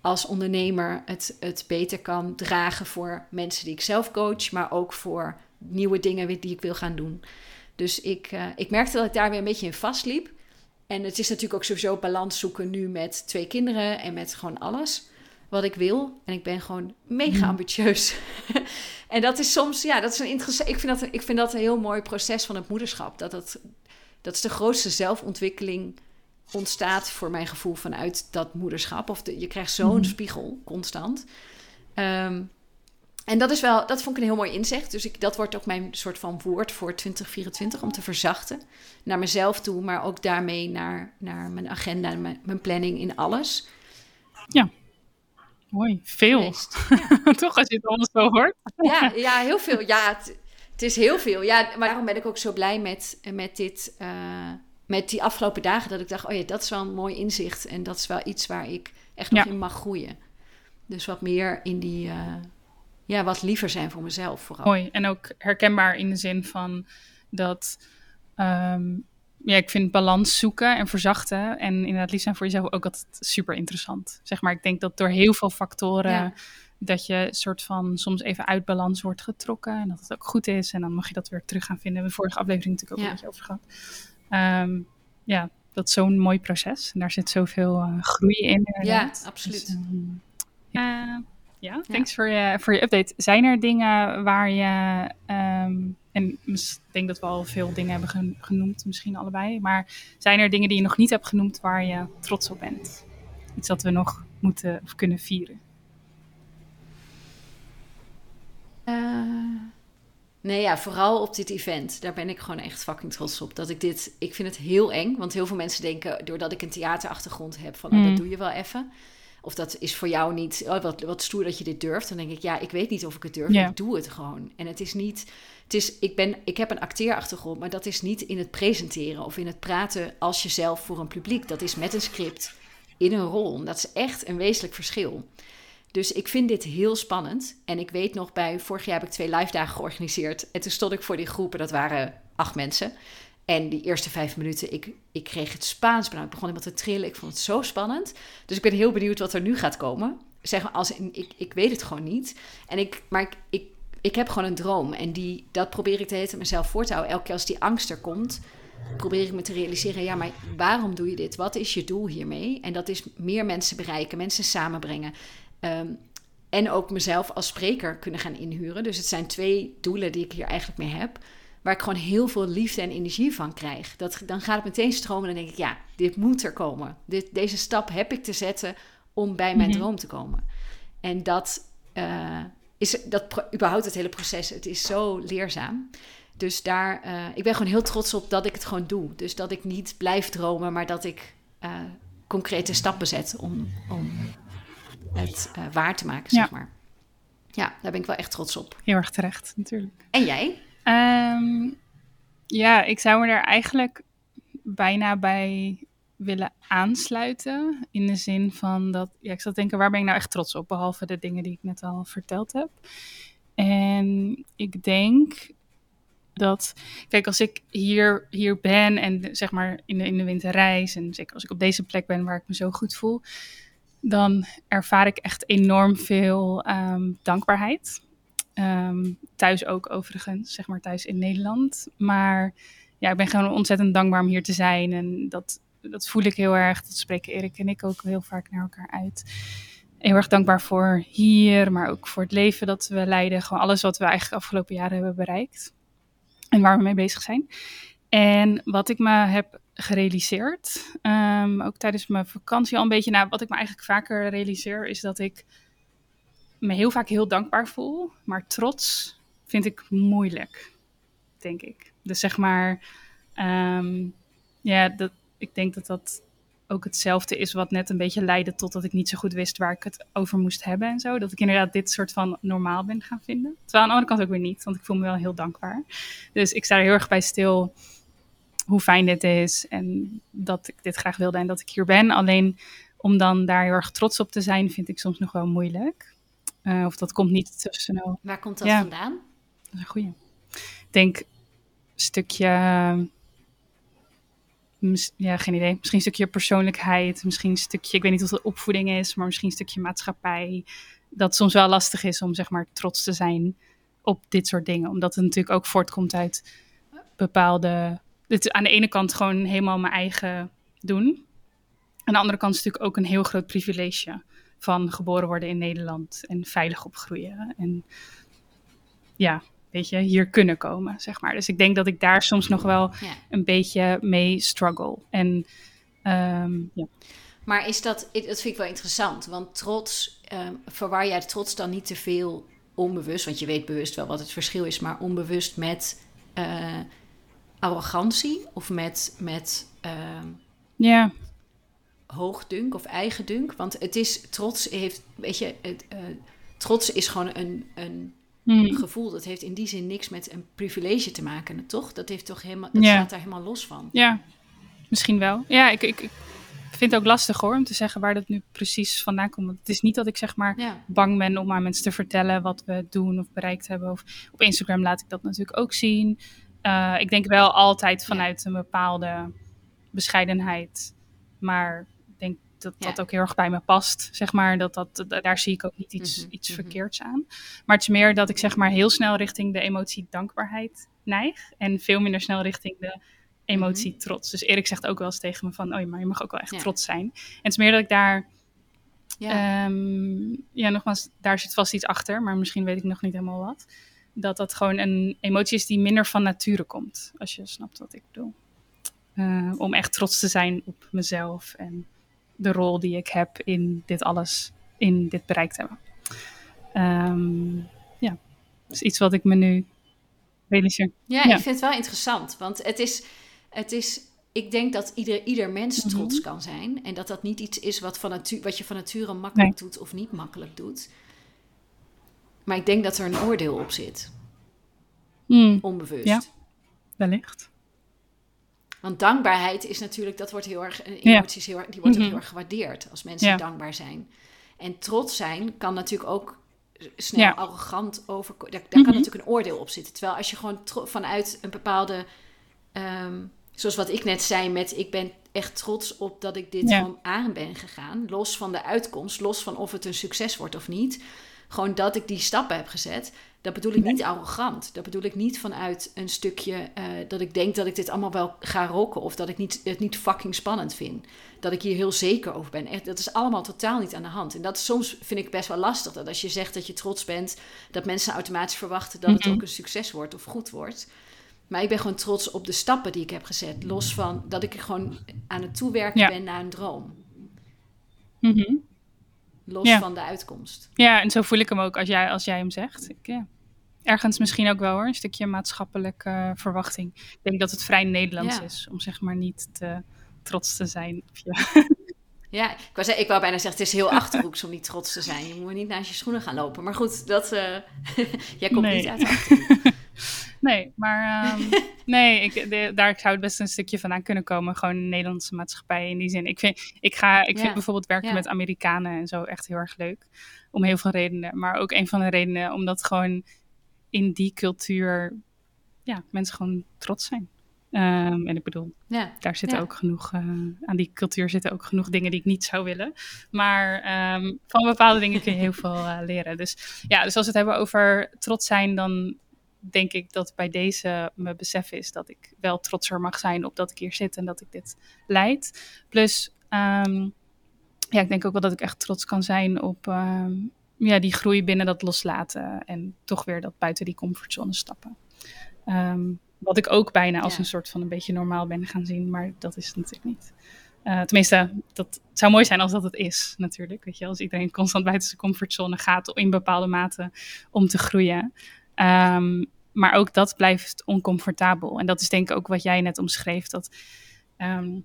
Als ondernemer het, het beter kan dragen voor mensen die ik zelf coach. Maar ook voor nieuwe dingen die ik wil gaan doen. Dus ik, uh, ik merkte dat ik daar weer een beetje in vastliep. En het is natuurlijk ook sowieso balans zoeken nu met twee kinderen en met gewoon alles wat ik wil. En ik ben gewoon mega mhm. ambitieus. en dat is soms, ja, dat is een interessant. Ik vind dat, ik vind dat een heel mooi proces van het moederschap. Dat, dat, dat is de grootste zelfontwikkeling ontstaat voor mijn gevoel vanuit dat moederschap. Of je krijgt zo'n mhm. spiegel constant. Um, en dat is wel, dat vond ik een heel mooi inzicht. Dus ik, dat wordt ook mijn soort van woord voor 2024 om te verzachten. Naar mezelf toe, maar ook daarmee naar, naar mijn agenda, mijn, mijn planning in alles. Ja, mooi. Veel. Toch, als je het allemaal zo hoort. ja, ja, heel veel. Ja, het, het, is heel veel. Ja, maar daarom ben ik ook zo blij met, met dit. Uh, met die afgelopen dagen dat ik dacht, oh ja, dat is wel een mooi inzicht. En dat is wel iets waar ik echt nog in mag groeien. Dus wat meer in die, uh, ja, wat liever zijn voor mezelf vooral. Mooi. En ook herkenbaar in de zin van dat. Ehm, ja, ik vind balans zoeken en verzachten en inderdaad lief zijn voor jezelf ook altijd super interessant. Zeg maar, ik denk dat door heel veel factoren dat je soort van soms even uit balans wordt getrokken en dat het ook goed is en dan mag je dat weer terug gaan vinden. We hebben vorige aflevering natuurlijk ook een beetje over gehad. Ehm, ja, dat is zo'n mooi proces en daar zit zoveel uh, groei in. Inderdaad. Ja, absoluut. Dus, um, ja, ja, thanks voor je, voor je update. Zijn er dingen waar je, um, en ik denk dat we al veel dingen hebben genoemd, misschien allebei, maar zijn er dingen die je nog niet hebt genoemd waar je trots op bent? Iets dat we nog moeten of kunnen vieren? Uh, nee, ja, vooral op dit event. Daar ben ik gewoon echt fucking trots op. Dat ik dit, ik vind het heel eng, want heel veel mensen denken, doordat ik een theaterachtergrond heb, van oh, dat mm. doe je wel even of dat is voor jou niet, oh, wat, wat stoer dat je dit durft. Dan denk ik, ja, ik weet niet of ik het durf. Ik doe het gewoon. En het is niet, het is, ik, ben, ik heb een acteerachtergrond, maar dat is niet in het presenteren of in het praten als jezelf voor een publiek. Dat is met een script in een rol. Dat is echt een wezenlijk verschil. Dus ik vind dit heel spannend. En ik weet nog, bij vorig jaar heb ik twee live dagen georganiseerd. En toen stond ik voor die groepen, dat waren acht mensen. En die eerste vijf minuten, ik, ik kreeg het Spaans benauwd. Ik begon helemaal te trillen. Ik vond het zo spannend. Dus ik ben heel benieuwd wat er nu gaat komen. Zeg maar, als, ik, ik weet het gewoon niet. En ik, maar ik, ik, ik heb gewoon een droom. En die, dat probeer ik te heten mezelf voor te houden. Elke keer als die angst er komt, probeer ik me te realiseren... ja, maar waarom doe je dit? Wat is je doel hiermee? En dat is meer mensen bereiken, mensen samenbrengen. Ehm, en ook mezelf als spreker kunnen gaan inhuren. Dus het zijn twee doelen die ik hier eigenlijk mee heb waar ik gewoon heel veel liefde en energie van krijg. Dat, dan gaat het meteen stromen en dan denk ik, ja, dit moet er komen. Dit, deze stap heb ik te zetten om bij mijn Mhm. droom te komen. En dat eh, is dat überhaupt het hele proces. Het is zo leerzaam. Dus daar, eh, ik ben gewoon heel trots op dat ik het gewoon doe. Dus dat ik niet blijf dromen, maar dat ik eh, concrete stappen zet om, om het waar te maken, zeg Ja. maar. Ja, daar ben ik wel echt trots op. Heel erg terecht, natuurlijk. En jij? Ehm, ja, ik zou me er eigenlijk bijna bij willen aansluiten. In de zin van dat, ja, ik zat denken, waar ben ik nou echt trots op? Behalve de dingen die ik net al verteld heb. En ik denk dat, kijk, als ik hier, hier ben en zeg maar in de, in de winter reis, en zeker als ik op deze plek ben waar ik me zo goed voel, dan ervaar ik echt enorm veel ehm, dankbaarheid. Ehm, thuis ook overigens, zeg maar thuis in Nederland. Maar ja, ik ben gewoon ontzettend dankbaar om hier te zijn. En dat, dat voel ik heel erg. Dat spreken Erik en ik ook heel vaak naar elkaar uit. Heel erg dankbaar voor hier, maar ook voor het leven dat we leiden. Gewoon alles wat we eigenlijk afgelopen jaren hebben bereikt. En waar we mee bezig zijn. En wat ik me heb gerealiseerd, ehm, ook tijdens mijn vakantie al een beetje, nou, wat ik me eigenlijk vaker realiseer, is dat ik me heel vaak heel dankbaar voel, maar trots vind ik moeilijk, denk ik. Dus zeg maar, ehm, ja, dat, ik denk dat dat ook hetzelfde is wat net een beetje leidde tot dat ik niet zo goed wist waar ik het over moest hebben en zo. Dat ik inderdaad dit soort van normaal ben gaan vinden. Terwijl aan de andere kant ook weer niet, want ik voel me wel heel dankbaar. Dus ik sta er heel erg bij stil hoe fijn dit is en dat ik dit graag wilde en dat ik hier ben. Alleen om dan daar heel erg trots op te zijn, vind ik soms nog wel moeilijk. Uh, of dat komt niet te snel. Waar komt dat Ja. vandaan? Dat is een goeie. Ik denk een stukje, mis- ja, geen idee. Misschien een stukje persoonlijkheid, misschien een stukje, ik weet niet of het opvoeding is, maar misschien een stukje maatschappij. Dat soms wel lastig is om zeg maar trots te zijn op dit soort dingen. Omdat het natuurlijk ook voortkomt uit bepaalde, het is aan de ene kant gewoon helemaal mijn eigen doen. Aan de andere kant is het natuurlijk ook een heel groot privilege van geboren worden in Nederland en veilig opgroeien. En ja, weet je, hier kunnen komen, zeg maar. Dus ik denk dat ik daar soms nog wel Ja. een beetje mee struggle. En ehm, ja. Maar is dat, dat vind ik wel interessant, want trots, ehm, verwar jij trots dan niet te veel onbewust, want je weet bewust wel wat het verschil is, maar onbewust met eh, arrogantie of met, met ehm, ja, hoogdunk of eigendunk? Want het is, trots heeft, weet je, het, eh, trots is gewoon een, een Hm. gevoel. Dat heeft in die zin niks met een privilege te maken, toch? Dat heeft toch helemaal, dat Ja. staat daar helemaal los van. ja, misschien wel. Ja, ik, ik, ik vind het ook lastig hoor, om te zeggen waar dat nu precies vandaan komt. Want het is niet dat ik zeg maar Ja. bang ben om aan mensen te vertellen wat we doen of bereikt hebben. Of op Instagram laat ik dat natuurlijk ook zien. Uh, ik denk wel altijd vanuit een bepaalde bescheidenheid. Maar dat dat Ja. ook heel erg bij me past. Zeg maar, dat dat, da- daar zie ik ook niet iets, Mhm, iets mhm. verkeerds aan. Maar het is meer dat ik zeg maar heel snel richting de emotie dankbaarheid neig. En veel minder snel richting de emotie trots. Dus Erik zegt ook wel eens tegen me van... oh ja, maar je mag ook wel echt Mhm. Ja. trots zijn. En het is meer dat ik daar... Ja. Ehm, ja, nogmaals, daar zit vast iets achter, maar misschien weet ik nog niet helemaal wat. Dat dat gewoon een emotie is die minder van nature komt, als je snapt wat ik bedoel. Eh, om echt trots te zijn op mezelf en de rol die ik heb in dit alles, in dit bereikt hebben. Ehm, ja, is iets wat ik me nu realiseer. Ja, Ja. ik vind het wel interessant. Want het is, het is ik denk dat ieder, ieder mens Mhm. trots kan zijn. En dat dat niet iets is wat, van natu wat je van nature makkelijk doet of niet makkelijk doet. Maar ik denk dat er een oordeel op zit. Hmm, Onbewust. Ja. wellicht. Want dankbaarheid is natuurlijk, dat wordt heel erg, Ja. emoties heel die wordt ook Mhm. heel erg gewaardeerd als mensen Ja. dankbaar zijn. En trots zijn kan natuurlijk ook snel Ja. arrogant overkomen. Daar, daar Mhm. kan natuurlijk een oordeel op zitten. Terwijl als je gewoon vanuit een bepaalde, ehm, zoals wat ik net zei met ik ben echt trots op dat ik dit Ja. gewoon aan ben gegaan. Los van de uitkomst, los van of het een succes wordt of niet. Gewoon dat ik die stappen heb gezet. Dat bedoel ik niet arrogant. Dat bedoel ik niet vanuit een stukje eh, dat ik denk dat ik dit allemaal wel ga rocken. Of dat ik niet, het niet fucking spannend vind. Dat ik hier heel zeker over ben. Echt, dat is allemaal totaal niet aan de hand. En dat soms vind ik best wel lastig. Dat als je zegt dat je trots bent, dat mensen automatisch verwachten dat het Mhm. ook een succes wordt of goed wordt. Maar ik ben gewoon trots op de stappen die ik heb gezet. Los van dat ik er gewoon aan het toewerken Ja. ben naar een droom. Mhm. Los Ja. van de uitkomst. Ja, en zo voel ik hem ook als jij, als jij hem zegt. Ik, ja. Ergens misschien ook wel hoor, een stukje maatschappelijke verwachting. Ik denk dat het vrij Nederlands Ja. is om zeg maar niet te trots te zijn. Ja, ik wou, ik wou bijna zeggen, het is heel achterhoeks om niet trots te zijn. Je moet niet naast je schoenen gaan lopen. Maar goed, dat, eh, jij komt Nee. niet uit de Achterhoek. Nee, maar ehm, nee, ik, de- daar zou het best een stukje vandaan kunnen komen. Gewoon Nederlandse maatschappij in die zin. Ik vind, ik ga, ik vind bijvoorbeeld werken met Amerikanen en zo echt heel erg leuk. Om heel veel redenen. Maar ook een van de redenen omdat gewoon in die cultuur ja, mensen gewoon trots zijn. Ehm, en ik bedoel, Ja, daar zitten ook genoeg, eh, aan die cultuur zitten ook genoeg dingen die ik niet zou willen. Maar ehm, van bepaalde dingen kun je heel veel eh, leren. Dus ja, dus als we het hebben over trots zijn, dan denk ik dat bij deze mijn besef is dat ik wel trotser mag zijn op dat ik hier zit en dat ik dit leid. Plus, ehm, ja, ik denk ook wel dat ik echt trots kan zijn op ehm, ja, die groei binnen dat loslaten en toch weer dat buiten die comfortzone stappen. Ehm, wat ik ook bijna als Ja. een soort van een beetje normaal ben gaan zien, maar dat is het natuurlijk niet. Eh, tenminste, dat het zou mooi zijn als dat het is, natuurlijk. Weet je, als iedereen constant buiten zijn comfortzone gaat in bepaalde mate om te groeien. Ehm, maar ook dat blijft oncomfortabel. En dat is denk ik ook wat jij net omschreef. Dat ehm,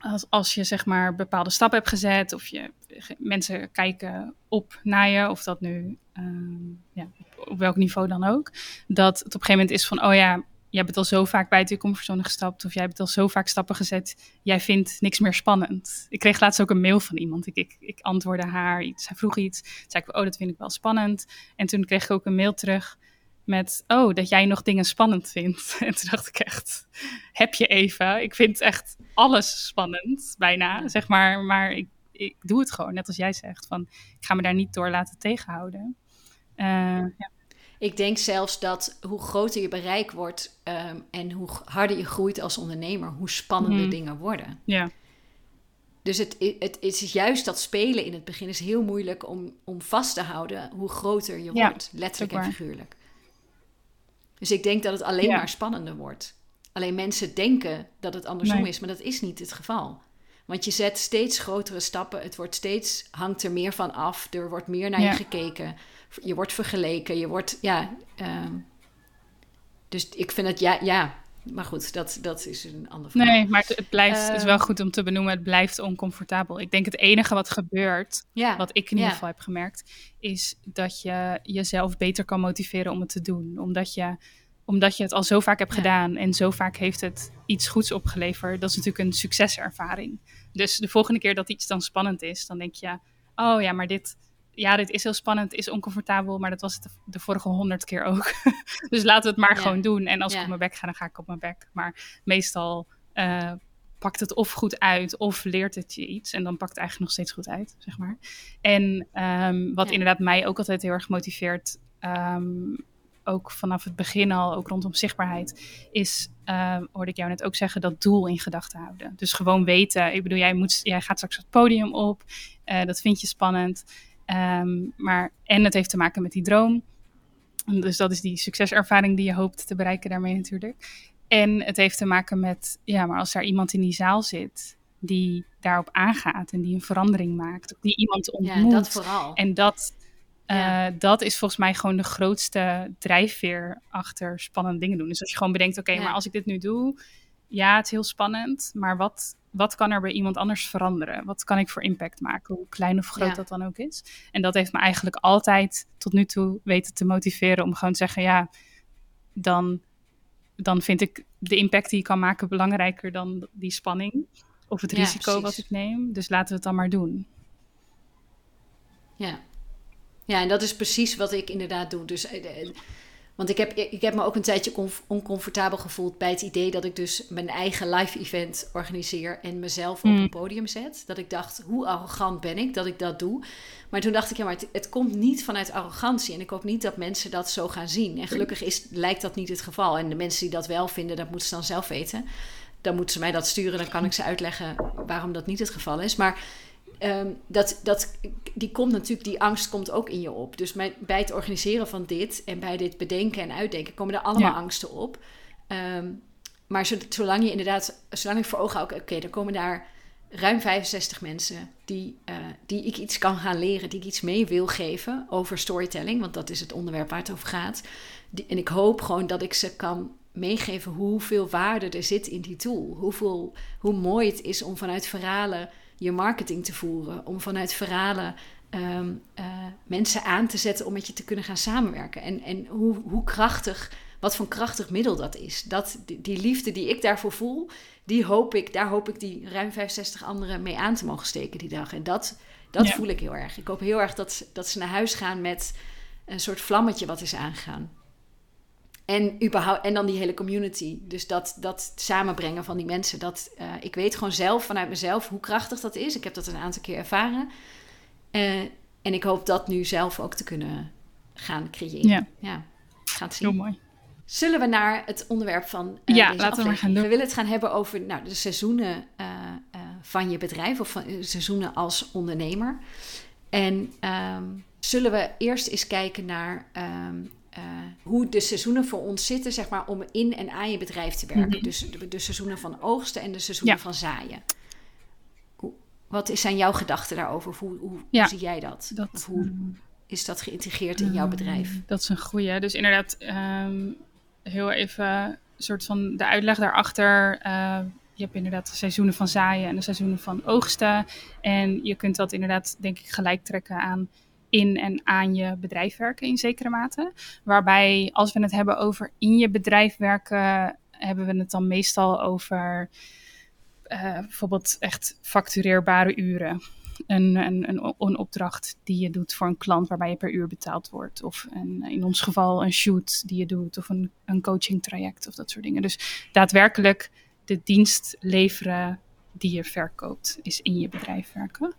als, als je zeg maar bepaalde stappen hebt gezet, of je mensen kijken op naar je, of dat nu ehm, ja, op, op welk niveau dan ook, dat het op een gegeven moment is van, oh ja, jij bent al zo vaak buiten je comfortzone gestapt, of jij hebt al zo vaak stappen gezet, jij vindt niks meer spannend. Ik kreeg laatst ook een mail van iemand. Ik, ik, ik antwoordde haar iets, zij vroeg iets, toen zei ik, oh, dat vind ik wel spannend. En toen kreeg ik ook een mail terug met, oh, dat jij nog dingen spannend vindt. En toen dacht ik echt, heb je even? Ik vind echt alles spannend, bijna, zeg maar. Maar ik, ik doe het gewoon, net als jij zegt. Van, ik ga me daar niet door laten tegenhouden. Uh, ja. Ik denk zelfs dat hoe groter je bereik wordt um, en hoe harder je groeit als ondernemer, hoe spannender mm. dingen worden. Ja. Dus het, het, is juist dat spelen in het begin is heel moeilijk om, om vast te houden hoe groter je ja, wordt, letterlijk en figuurlijk. Dus ik denk dat het alleen ja. maar spannender wordt. Alleen mensen denken dat het andersom nee. is, maar dat is niet het geval. Want je zet steeds grotere stappen. Het wordt steeds, hangt er meer van af. Er wordt meer naar ja. je gekeken. Je wordt vergeleken. Je wordt, ja. Um, dus ik vind het, ja, ja. Maar goed, dat, dat is een ander verhaal. Nee, maar het, het blijft, uh, het is wel goed om te benoemen, het blijft oncomfortabel. Ik denk het enige wat gebeurt, ja. wat ik in ieder ja. geval heb gemerkt, is dat je jezelf beter kan motiveren om het te doen. Omdat je, omdat je het al zo vaak hebt Ja. gedaan en zo vaak heeft het iets goeds opgeleverd. Dat is natuurlijk een succeservaring. Dus de volgende keer dat iets dan spannend is, dan denk je, oh ja, maar dit, ja, dit is heel spannend, is oncomfortabel, maar dat was het de, de vorige honderd keer ook. dus laten we het maar Ja. gewoon doen. En als Ja. ik op mijn bek ga, dan ga ik op mijn bek. Maar meestal eh, pakt het of goed uit, of leert het je iets. En dan pakt het eigenlijk nog steeds goed uit, zeg maar. En ehm, wat Ja. inderdaad mij ook altijd heel erg motiveert, ehm, ook vanaf het begin al, ook rondom zichtbaarheid, is, ehm, hoorde ik jou net ook zeggen, dat doel in gedachten houden. Dus gewoon weten, ik bedoel, jij, moet, jij gaat straks het podium op, eh, dat vind je spannend. Ehm, maar, en het heeft te maken met die droom. Dus dat is die succeservaring die je hoopt te bereiken daarmee natuurlijk. En het heeft te maken met, ja, maar als daar iemand in die zaal zit die daarop aangaat en die een verandering maakt, die iemand ontmoet. Ja, dat vooral. En dat, uh, Ja. dat is volgens mij gewoon de grootste drijfveer achter spannende dingen doen. Dus als je gewoon bedenkt, oké, Ja. maar als ik dit nu doe, ja, het is heel spannend, maar wat, wat kan er bij iemand anders veranderen? Wat kan ik voor impact maken, hoe klein of groot dat dan ook is? En dat heeft me eigenlijk altijd tot nu toe weten te motiveren om gewoon te zeggen, ja, dan, dan vind ik de impact die ik kan maken belangrijker dan die spanning of het risico wat ik neem. Dus laten we het dan maar doen. Ja. Ja, en dat is precies wat ik inderdaad doe. Dus eh, want ik heb, ik heb me ook een tijdje oncomfortabel gevoeld bij het idee dat ik dus mijn eigen live event organiseer en mezelf op een hmm. podium zet. Dat ik dacht, hoe arrogant ben ik dat ik dat doe? Maar toen dacht ik, ja, maar het, het komt niet vanuit arrogantie. En ik hoop niet dat mensen dat zo gaan zien. En gelukkig is, lijkt dat niet het geval. En de mensen die dat wel vinden, dat moeten ze dan zelf weten. Dan moeten ze mij dat sturen, dan kan ik ze uitleggen waarom dat niet het geval is. Maar Ehm, dat, dat, die komt natuurlijk, die angst komt ook in je op. Dus bij, bij het organiseren van dit en bij dit bedenken en uitdenken komen er allemaal angsten op. Ehm, maar zolang je inderdaad, zolang ik voor ogen hou, oké, okay, er komen daar ruim 65 mensen die, uh, die ik iets kan gaan leren, die ik iets mee wil geven over storytelling, want dat is het onderwerp waar het over gaat. Die, en ik hoop gewoon dat ik ze kan meegeven hoeveel waarde er zit in die tool. Hoeveel, hoe mooi het is om vanuit verhalen je marketing te voeren. Om vanuit verhalen ehm, eh, mensen aan te zetten om met je te kunnen gaan samenwerken. En, en hoe, hoe krachtig, wat voor krachtig middel dat is. Dat, die, liefde die ik daarvoor voel, die hoop ik, daar hoop ik die ruim 65 anderen mee aan te mogen steken die dag. En dat, dat voel ik heel erg. Ik hoop heel erg dat, dat ze naar huis gaan met een soort vlammetje wat is aangegaan. En, überhaupt, en dan die hele community. Dus dat, dat samenbrengen van die mensen. Dat, uh, ik weet gewoon zelf vanuit mezelf hoe krachtig dat is. Ik heb dat een aantal keer ervaren. Uh, en ik hoop dat nu zelf ook te kunnen gaan creëren. Ja, ja gaat zien. Heel mooi. Zullen we naar het onderwerp van uh, ja, laten we gaan doen. We willen het gaan hebben over nou, de seizoenen van je bedrijf of van seizoenen als ondernemer. En um, zullen we eerst eens kijken naar um, uh, hoe de seizoenen voor ons zitten, zeg maar, om in en aan je bedrijf te werken. Mhm. Dus de, de, seizoenen van oogsten en de seizoenen van zaaien. Hoe, wat zijn jouw gedachten daarover? Hoe, hoe, hoe zie jij dat? dat hoe ehm, is dat geïntegreerd in jouw ehm, bedrijf? Dat is een goede. Dus inderdaad, um, heel even een soort van de uitleg daarachter. Uh, je hebt inderdaad de seizoenen van zaaien en de seizoenen van oogsten. En je kunt dat inderdaad, denk ik, gelijk trekken aan in en aan je bedrijf werken in zekere mate. Waarbij als we het hebben over in je bedrijf werken, hebben we het dan meestal over uh, bijvoorbeeld echt factureerbare uren. Een, een, een, een, opdracht die je doet voor een klant waarbij je per uur betaald wordt. Of een, in ons geval een shoot die je doet of een, een coaching traject of dat soort dingen. Dus daadwerkelijk de dienst leveren die je verkoopt is in je bedrijf werken.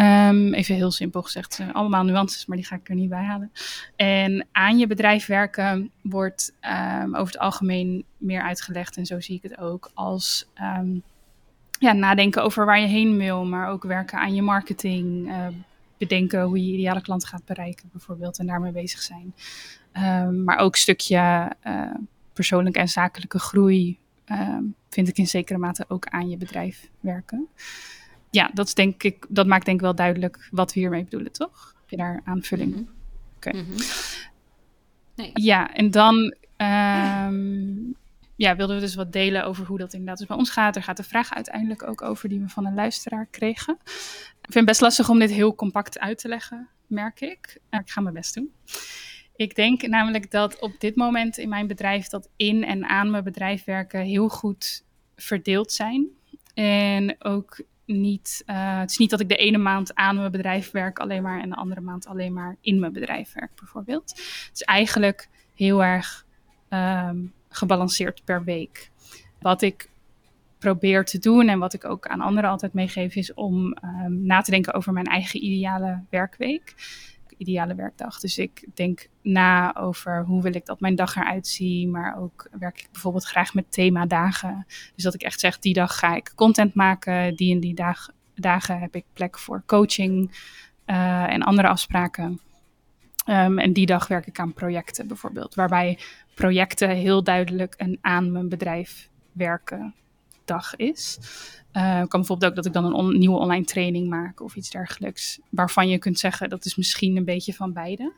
Um, even heel simpel gezegd, uh, allemaal nuances, maar die ga ik er niet bij halen. En aan je bedrijf werken wordt um, over het algemeen meer uitgelegd, en zo zie ik het ook, als um, ja, nadenken over waar je heen wil, maar ook werken aan je marketing, uh, bedenken hoe je ideale klant gaat bereiken bijvoorbeeld en daarmee bezig zijn. maar ook een stukje uh, persoonlijke en zakelijke groei vind ik in zekere mate ook aan je bedrijf werken ja, dat, is denk ik, dat maakt denk ik wel duidelijk wat we hiermee bedoelen, toch? Heb je daar aanvulling? Mm Oké. Mhm. nee. Ja, en dan um, ja, wilden we dus wat delen over hoe dat inderdaad dus bij ons gaat. Er gaat de vraag uiteindelijk ook over die we van een luisteraar kregen. Ik vind het best lastig om dit heel compact uit te leggen, merk ik. Maar ik ga mijn best doen. Ik denk namelijk dat op dit moment in mijn bedrijf dat in en aan mijn bedrijf werken heel goed verdeeld zijn. En ook niet, uh, het is niet dat ik de ene maand aan mijn bedrijf werk alleen maar en de andere maand alleen maar in mijn bedrijf werk bijvoorbeeld. Het is eigenlijk heel erg um, gebalanceerd per week. Wat ik probeer te doen en wat ik ook aan anderen altijd meegeef is om um, na te denken over mijn eigen ideale werkweek ideale werkdag. Dus ik denk na over hoe wil ik dat mijn dag eruit ziet. Maar ook werk ik bijvoorbeeld graag met themadagen. Dus dat ik echt zeg, die dag ga ik content maken. Die en die dag, dagen heb ik plek voor coaching uh, en andere afspraken. Um, en die dag werk ik aan projecten bijvoorbeeld. Waarbij projecten heel duidelijk een aan mijn bedrijf werken dag is. Uh, kan bijvoorbeeld ook dat ik dan een nieuwe online training maak of iets dergelijks. Waarvan je kunt zeggen dat is misschien een beetje van beide.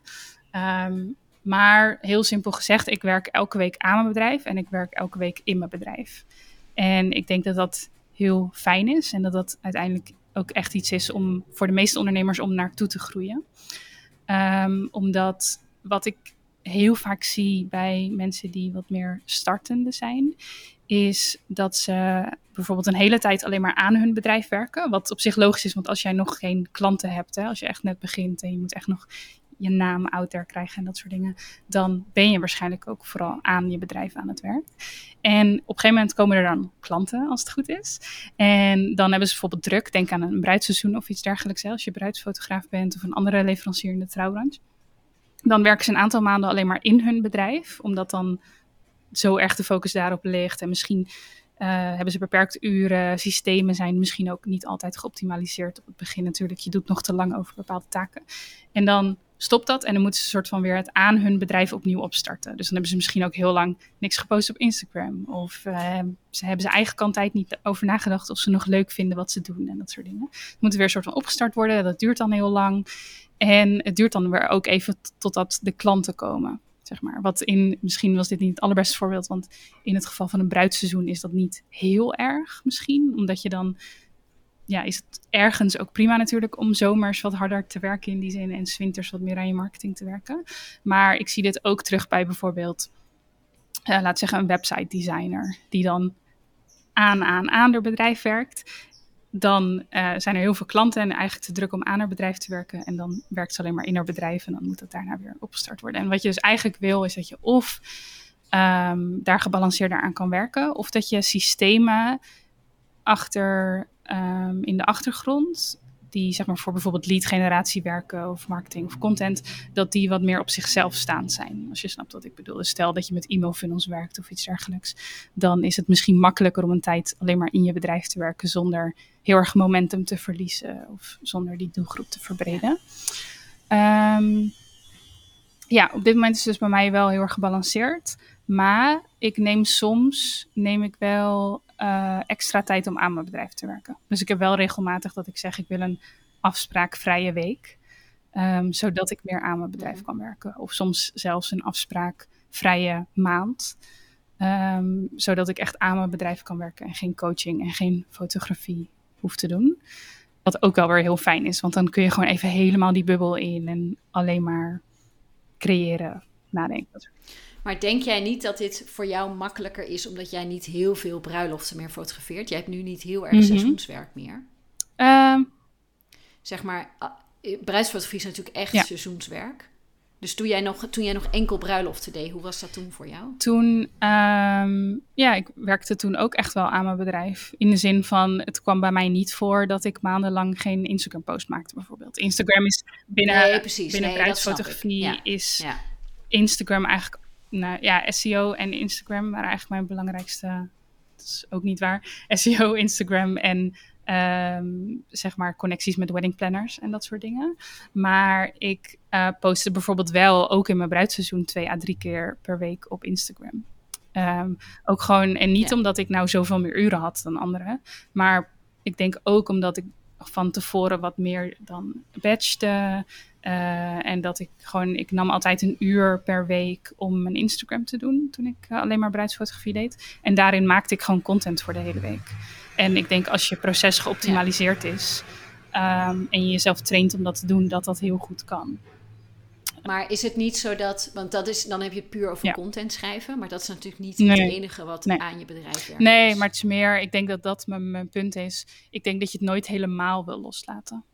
Um, maar heel simpel gezegd, ik werk elke week aan mijn bedrijf en ik werk elke week in mijn bedrijf. En ik denk dat dat heel fijn is en dat dat uiteindelijk ook echt iets is om voor de meeste ondernemers om naartoe te groeien. Um, omdat wat ik heel vaak zie bij mensen die wat meer startende zijn, is dat ze bijvoorbeeld een hele tijd alleen maar aan hun bedrijf werken. Wat op zich logisch is, want als jij nog geen klanten hebt, hè, als je echt net begint en je moet echt nog je naam out there krijgen en dat soort dingen, dan ben je waarschijnlijk ook vooral aan je bedrijf aan het werk. En op een gegeven moment komen er dan klanten, als het goed is. En dan hebben ze bijvoorbeeld druk. Denk aan een bruidsseizoen of iets dergelijks. Als je bruidsfotograaf bent of een andere leverancier in de trouwbranche. Dan werken ze een aantal maanden alleen maar in hun bedrijf, omdat dan zo erg de focus daarop ligt. En misschien uh, hebben ze beperkte uren, systemen zijn misschien ook niet altijd geoptimaliseerd op het begin natuurlijk. Je doet nog te lang over bepaalde taken. En dan stopt dat en dan moeten ze soort van weer het aan hun bedrijf opnieuw opstarten. Dus dan hebben ze misschien ook heel lang niks gepost op Instagram. Of uh, ze hebben ze eigen kant tijd niet over nagedacht of ze nog leuk vinden wat ze doen en dat soort dingen. Het moet weer een soort van opgestart worden, dat duurt dan heel lang. En het duurt dan weer ook even totdat de klanten komen. Zeg maar. Wat in, misschien was dit niet het allerbeste voorbeeld, want in het geval van een bruidseizoen is dat niet heel erg misschien. Omdat je dan, ja, is het ergens ook prima natuurlijk om zomers wat harder te werken in die zin en winters wat meer aan je marketing te werken. Maar ik zie dit ook terug bij bijvoorbeeld, uh, laat zeggen, een website designer die dan aan, aan, aan door bedrijf werkt dan uh, zijn er heel veel klanten en eigenlijk te druk om aan haar bedrijf te werken. En dan werkt ze alleen maar in haar bedrijf en dan moet het daarna weer opgestart worden. En wat je dus eigenlijk wil, is dat je of um, daar gebalanceerder aan kan werken, of dat je systemen achter um, in de achtergrond die zeg maar, voor bijvoorbeeld lead generatie werken of marketing of content, dat die wat meer op zichzelf staand zijn. Als je snapt wat ik bedoel. Dus stel dat je met e-mail funnels werkt of iets dergelijks, dan is het misschien makkelijker om een tijd alleen maar in je bedrijf te werken zonder heel erg momentum te verliezen of zonder die doelgroep te verbreden. Um, ja, op dit moment is het dus bij mij wel heel erg gebalanceerd. Maar ik neem soms neem ik wel uh, extra tijd om aan mijn bedrijf te werken. Dus ik heb wel regelmatig dat ik zeg, ik wil een afspraakvrije week. Um, zodat ik meer aan mijn bedrijf mhm. kan werken. Of soms zelfs een afspraakvrije maand. Um, zodat ik echt aan mijn bedrijf kan werken en geen coaching en geen fotografie hoef te doen. Wat ook wel weer heel fijn is, want dan kun je gewoon even helemaal die bubbel in en alleen maar creëren, nadenken. Maar denk jij niet dat dit voor jou makkelijker is omdat jij niet heel veel bruiloften meer fotografeert? Jij hebt nu niet heel erg mm seizoenswerk meer. Um, zeg maar, ah, bruidsfotografie is natuurlijk echt seizoenswerk. Dus toen jij, nog, toen jij nog enkel bruiloften deed, hoe was dat toen voor jou? Toen, um, ja, ik werkte toen ook echt wel aan mijn bedrijf. In de zin van, het kwam bij mij niet voor dat ik maandenlang geen Instagram-post maakte bijvoorbeeld. Instagram is binnen, nee, precies. binnen nee, bruidsfotografie is ja. Instagram eigenlijk nou ja, SEO en Instagram waren eigenlijk mijn belangrijkste. Dat is ook niet waar. SEO, Instagram en um, zeg maar connecties met wedding planners en dat soort dingen. Maar ik uh, postte bijvoorbeeld wel ook in mijn bruidseizoen twee à drie keer per week op Instagram. Um, ook gewoon, en niet omdat ik nou zoveel meer uren had dan anderen, maar ik denk ook omdat ik van tevoren wat meer dan batchte. Uh, en dat ik gewoon, ik nam altijd een uur per week om mijn Instagram te doen toen ik uh, alleen maar bruidsfotografie deed. En daarin maakte ik gewoon content voor de hele week. En ik denk als je proces geoptimaliseerd is um, en je jezelf traint om dat te doen, dat dat heel goed kan. Maar is het niet zo dat, want dat is, dan heb je het puur over content schrijven, maar dat is natuurlijk niet het enige wat aan je bedrijf werkt. Nee, maar het is meer, ik denk dat dat mijn, mijn, punt is. Ik denk dat je het nooit helemaal wil loslaten.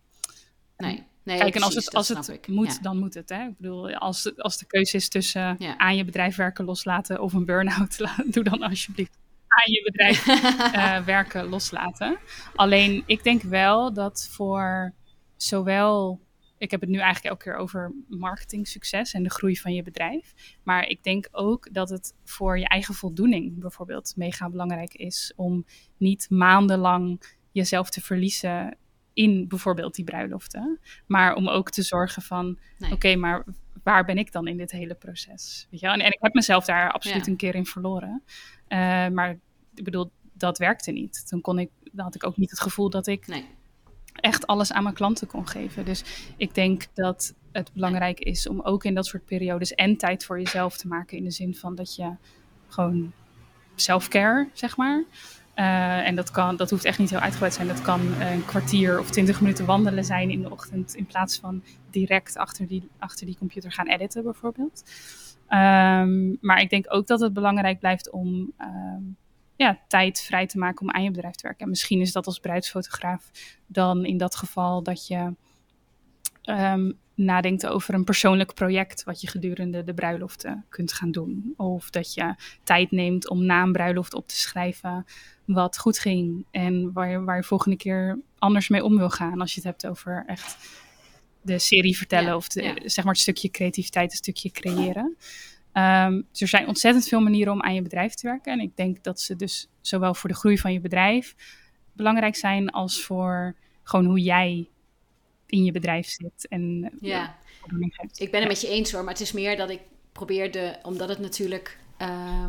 Nee. Nee, Kijk, en als het, als het moet, dan moet het. Hè? Ik bedoel, als, als de keuze is tussen aan je bedrijf werken loslaten of een burn-out, doe dan alsjeblieft aan je bedrijf uh, werken loslaten. Alleen, ik denk wel dat voor zowel ik heb het nu eigenlijk elke keer over marketing succes en de groei van je bedrijf. Maar ik denk ook dat het voor je eigen voldoening bijvoorbeeld mega belangrijk is om niet maandenlang jezelf te verliezen in bijvoorbeeld die bruiloften. Maar om ook te zorgen van, oké, maar waar ben ik dan in dit hele proces? Weet je? En, en ik heb mezelf daar absoluut een keer in verloren. Uh, maar ik bedoel, dat werkte niet. Toen kon ik, dan had ik ook niet het gevoel dat ik nee echt alles aan mijn klanten kon geven. Dus ik denk dat het belangrijk is om ook in dat soort periodes en tijd voor jezelf te maken. In de zin van dat je gewoon self-care, zeg maar. En dat, kan, dat hoeft echt niet heel uitgebreid te zijn. Dat kan een kwartier of twintig minuten wandelen zijn in de ochtend. In plaats van direct achter die, achter die computer gaan editen, bijvoorbeeld. Ehm, maar ik denk ook dat het belangrijk blijft om ehm, ja, tijd vrij te maken om aan je bedrijf te werken. En misschien is dat als bruidsfotograaf dan in dat geval dat je um, nadenkt over een persoonlijk project wat je gedurende de bruiloften kunt gaan doen. Of dat je tijd neemt om na een bruiloft op te schrijven wat goed ging en waar je, waar je volgende keer anders mee om wil gaan als je het hebt over echt de serie vertellen of de, zeg maar het stukje creativiteit, een stukje creëren. Um, dus er zijn ontzettend veel manieren om aan je bedrijf te werken. En ik denk dat ze dus zowel voor de groei van je bedrijf belangrijk zijn als voor gewoon hoe jij in je bedrijf zit. En ja, ik ben het met je eens hoor, maar het is meer dat ik probeerde, omdat het natuurlijk. Uh,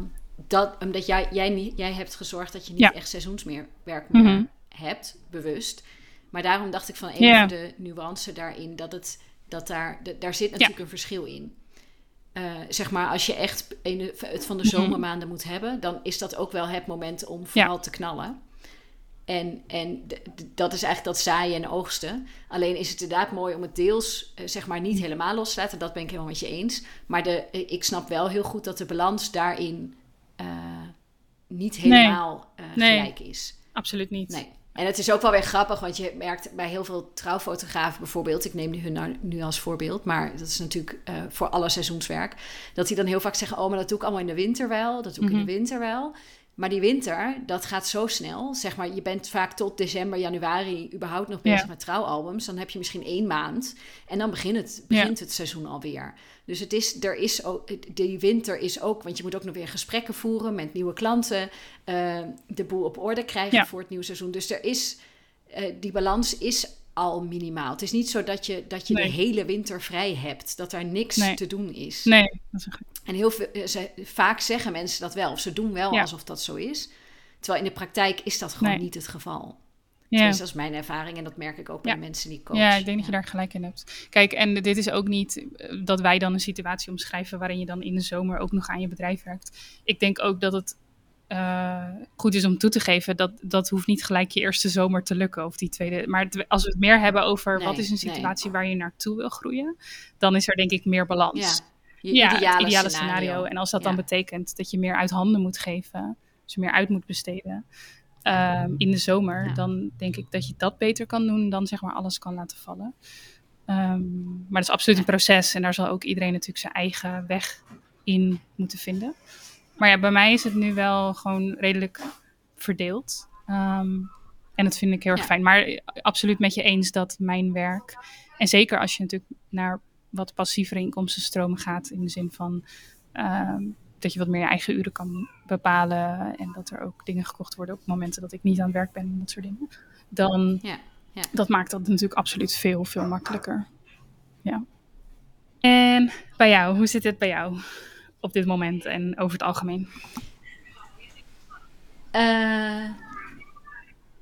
dat, omdat jij, jij, jij hebt gezorgd dat je niet echt seizoenswerk meer mhm. hebt, bewust. Maar daarom dacht ik van een van de nuance daarin, dat, het, dat daar, daar zit natuurlijk een verschil in. Uh, zeg maar, als je echt een, het van de mhm. zomermaanden moet hebben, dan is dat ook wel het moment om vooral te knallen. En, en dat is eigenlijk dat zaaien en oogsten. Alleen is het inderdaad mooi om het deels, uh, zeg maar, niet helemaal los te laten. Dat ben ik helemaal met je eens. Maar de, ik snap wel heel goed dat de balans daarin uh, niet helemaal nee. gelijk nee, is. Absoluut niet. Nee. En het is ook wel weer grappig, want je merkt bij heel veel trouwfotografen bijvoorbeeld, ik neem hun nou, nu als voorbeeld, maar dat is natuurlijk uh, voor alle seizoenswerk, dat die dan heel vaak zeggen, oh, maar dat doe ik allemaal in de winter wel, dat doe ik in de mhm. winter wel. Maar die winter, dat gaat zo snel. Zeg maar, je bent vaak tot december, januari überhaupt nog bezig met trouwalbums. Dan heb je misschien één maand en dan begint het, begint het seizoen alweer. Dus het is, er is ook, die winter is ook, want je moet ook nog weer gesprekken voeren met nieuwe klanten. Uh, de boel op orde krijgen voor het nieuwe seizoen. Dus er is, uh, die balans is al minimaal. Het is niet zo dat je, dat je de hele winter vrij hebt, dat er niks te doen is. Nee, dat is En heel veel, eh, ze, vaak zeggen mensen dat wel, of ze doen wel alsof dat zo is. Terwijl in de praktijk is dat gewoon niet het geval. Ja. dat is mijn ervaring en dat merk ik ook bij mensen die coachen. Ja, ik denk dat je daar gelijk in hebt. Kijk, en dit is ook niet eh, dat wij dan een situatie omschrijven waarin je dan in de zomer ook nog aan je bedrijf werkt. Ik denk ook dat het uh, goed is om toe te geven, dat dat hoeft niet gelijk je eerste zomer te lukken of die tweede. Maar als we het meer hebben over wat is een situatie waar je naartoe wil groeien, dan is er denk ik meer balans. Ja, ja ideale het ideale scenario. En als dat dan betekent dat je meer uit handen moet geven, dus meer uit moet besteden um, in de zomer, dan denk ik dat je dat beter kan doen dan zeg maar alles kan laten vallen. Um, maar dat is absoluut een proces en daar zal ook iedereen natuurlijk zijn eigen weg in moeten vinden. Maar ja, bij mij is het nu wel gewoon redelijk verdeeld. Um, en dat vind ik heel erg fijn. Maar absoluut met je eens dat mijn werk. En zeker als je natuurlijk naar wat passievere inkomstenstromen gaat. In de zin van um, dat je wat meer je eigen uren kan bepalen. En dat er ook dingen gekocht worden op momenten dat ik niet aan het werk ben en dat soort dingen. Dan ja, ja. dat maakt dat natuurlijk absoluut veel, veel makkelijker. Ja. En bij jou, hoe zit het bij jou? Op dit moment en over het algemeen? Uh,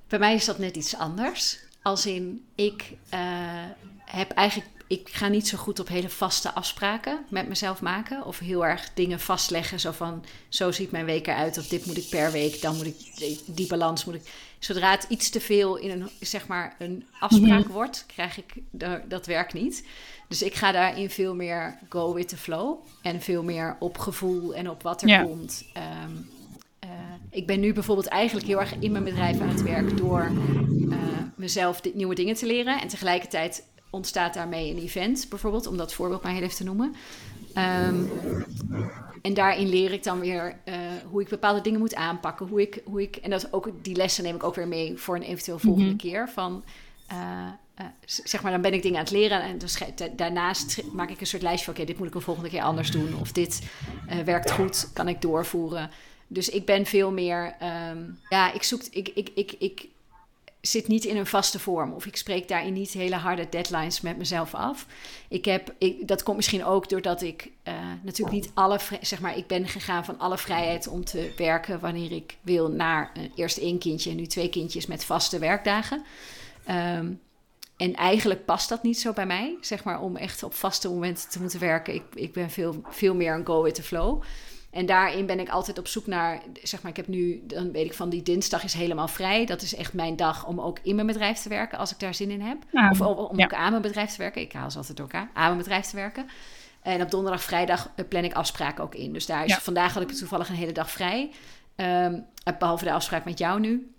bij mij is dat net iets anders. Als in, ik uh, heb eigenlijk ik ga niet zo goed op hele vaste afspraken met mezelf maken. Of heel erg dingen vastleggen. Zo van, zo ziet mijn week eruit. Of dit moet ik per week. Dan moet ik, die balans moet ik... Zodra het iets te veel in een, zeg maar, een afspraak mhm. wordt, krijg ik, dat werkt niet. Dus ik ga daarin veel meer go with the flow. En veel meer op gevoel en op wat er komt. Ehm, eh, ik ben nu bijvoorbeeld eigenlijk heel erg in mijn bedrijf aan het werk door uh, mezelf dit, nieuwe dingen te leren. En tegelijkertijd ontstaat daarmee een event, bijvoorbeeld, om dat voorbeeld maar heel even te noemen. Ehm, en daarin leer ik dan weer uh, hoe ik bepaalde dingen moet aanpakken. Hoe ik, hoe ik, en dat ook, die lessen neem ik ook weer mee voor een eventueel volgende mhm. keer. Van, uh, uh, zeg maar, dan ben ik dingen aan het leren. En daarnaast maak ik een soort lijstje van... oké, dit moet ik een volgende keer anders doen. Of dit werkt goed, kan ik doorvoeren. Dus ik ben veel meer... Um, ja, ik zoek... Ik, ik, ik, ik, zit niet in een vaste vorm. Of ik spreek daarin niet hele harde deadlines met mezelf af. Ik heb, ik, dat komt misschien ook doordat ik uh, natuurlijk niet alle, zeg maar, ik ben gegaan van alle vrijheid om te werken wanneer ik wil naar eerst één kindje en nu twee kindjes met vaste werkdagen. Um, en eigenlijk past dat niet zo bij mij, zeg maar, om echt op vaste momenten te moeten werken. Ik, ik ben veel, veel meer een go with the flow. En daarin ben ik altijd op zoek naar, zeg maar, ik heb nu, dan weet ik van die dinsdag is helemaal vrij. Dat is echt mijn dag om ook in mijn bedrijf te werken, als ik daar zin in heb. of om ook aan mijn bedrijf te werken. Ik haal ze altijd door elkaar, aan mijn bedrijf te werken. En op donderdag, vrijdag eh, plan ik afspraken ook in. Dus daar is, vandaag had ik toevallig een hele dag vrij. Um, behalve de afspraak met jou nu.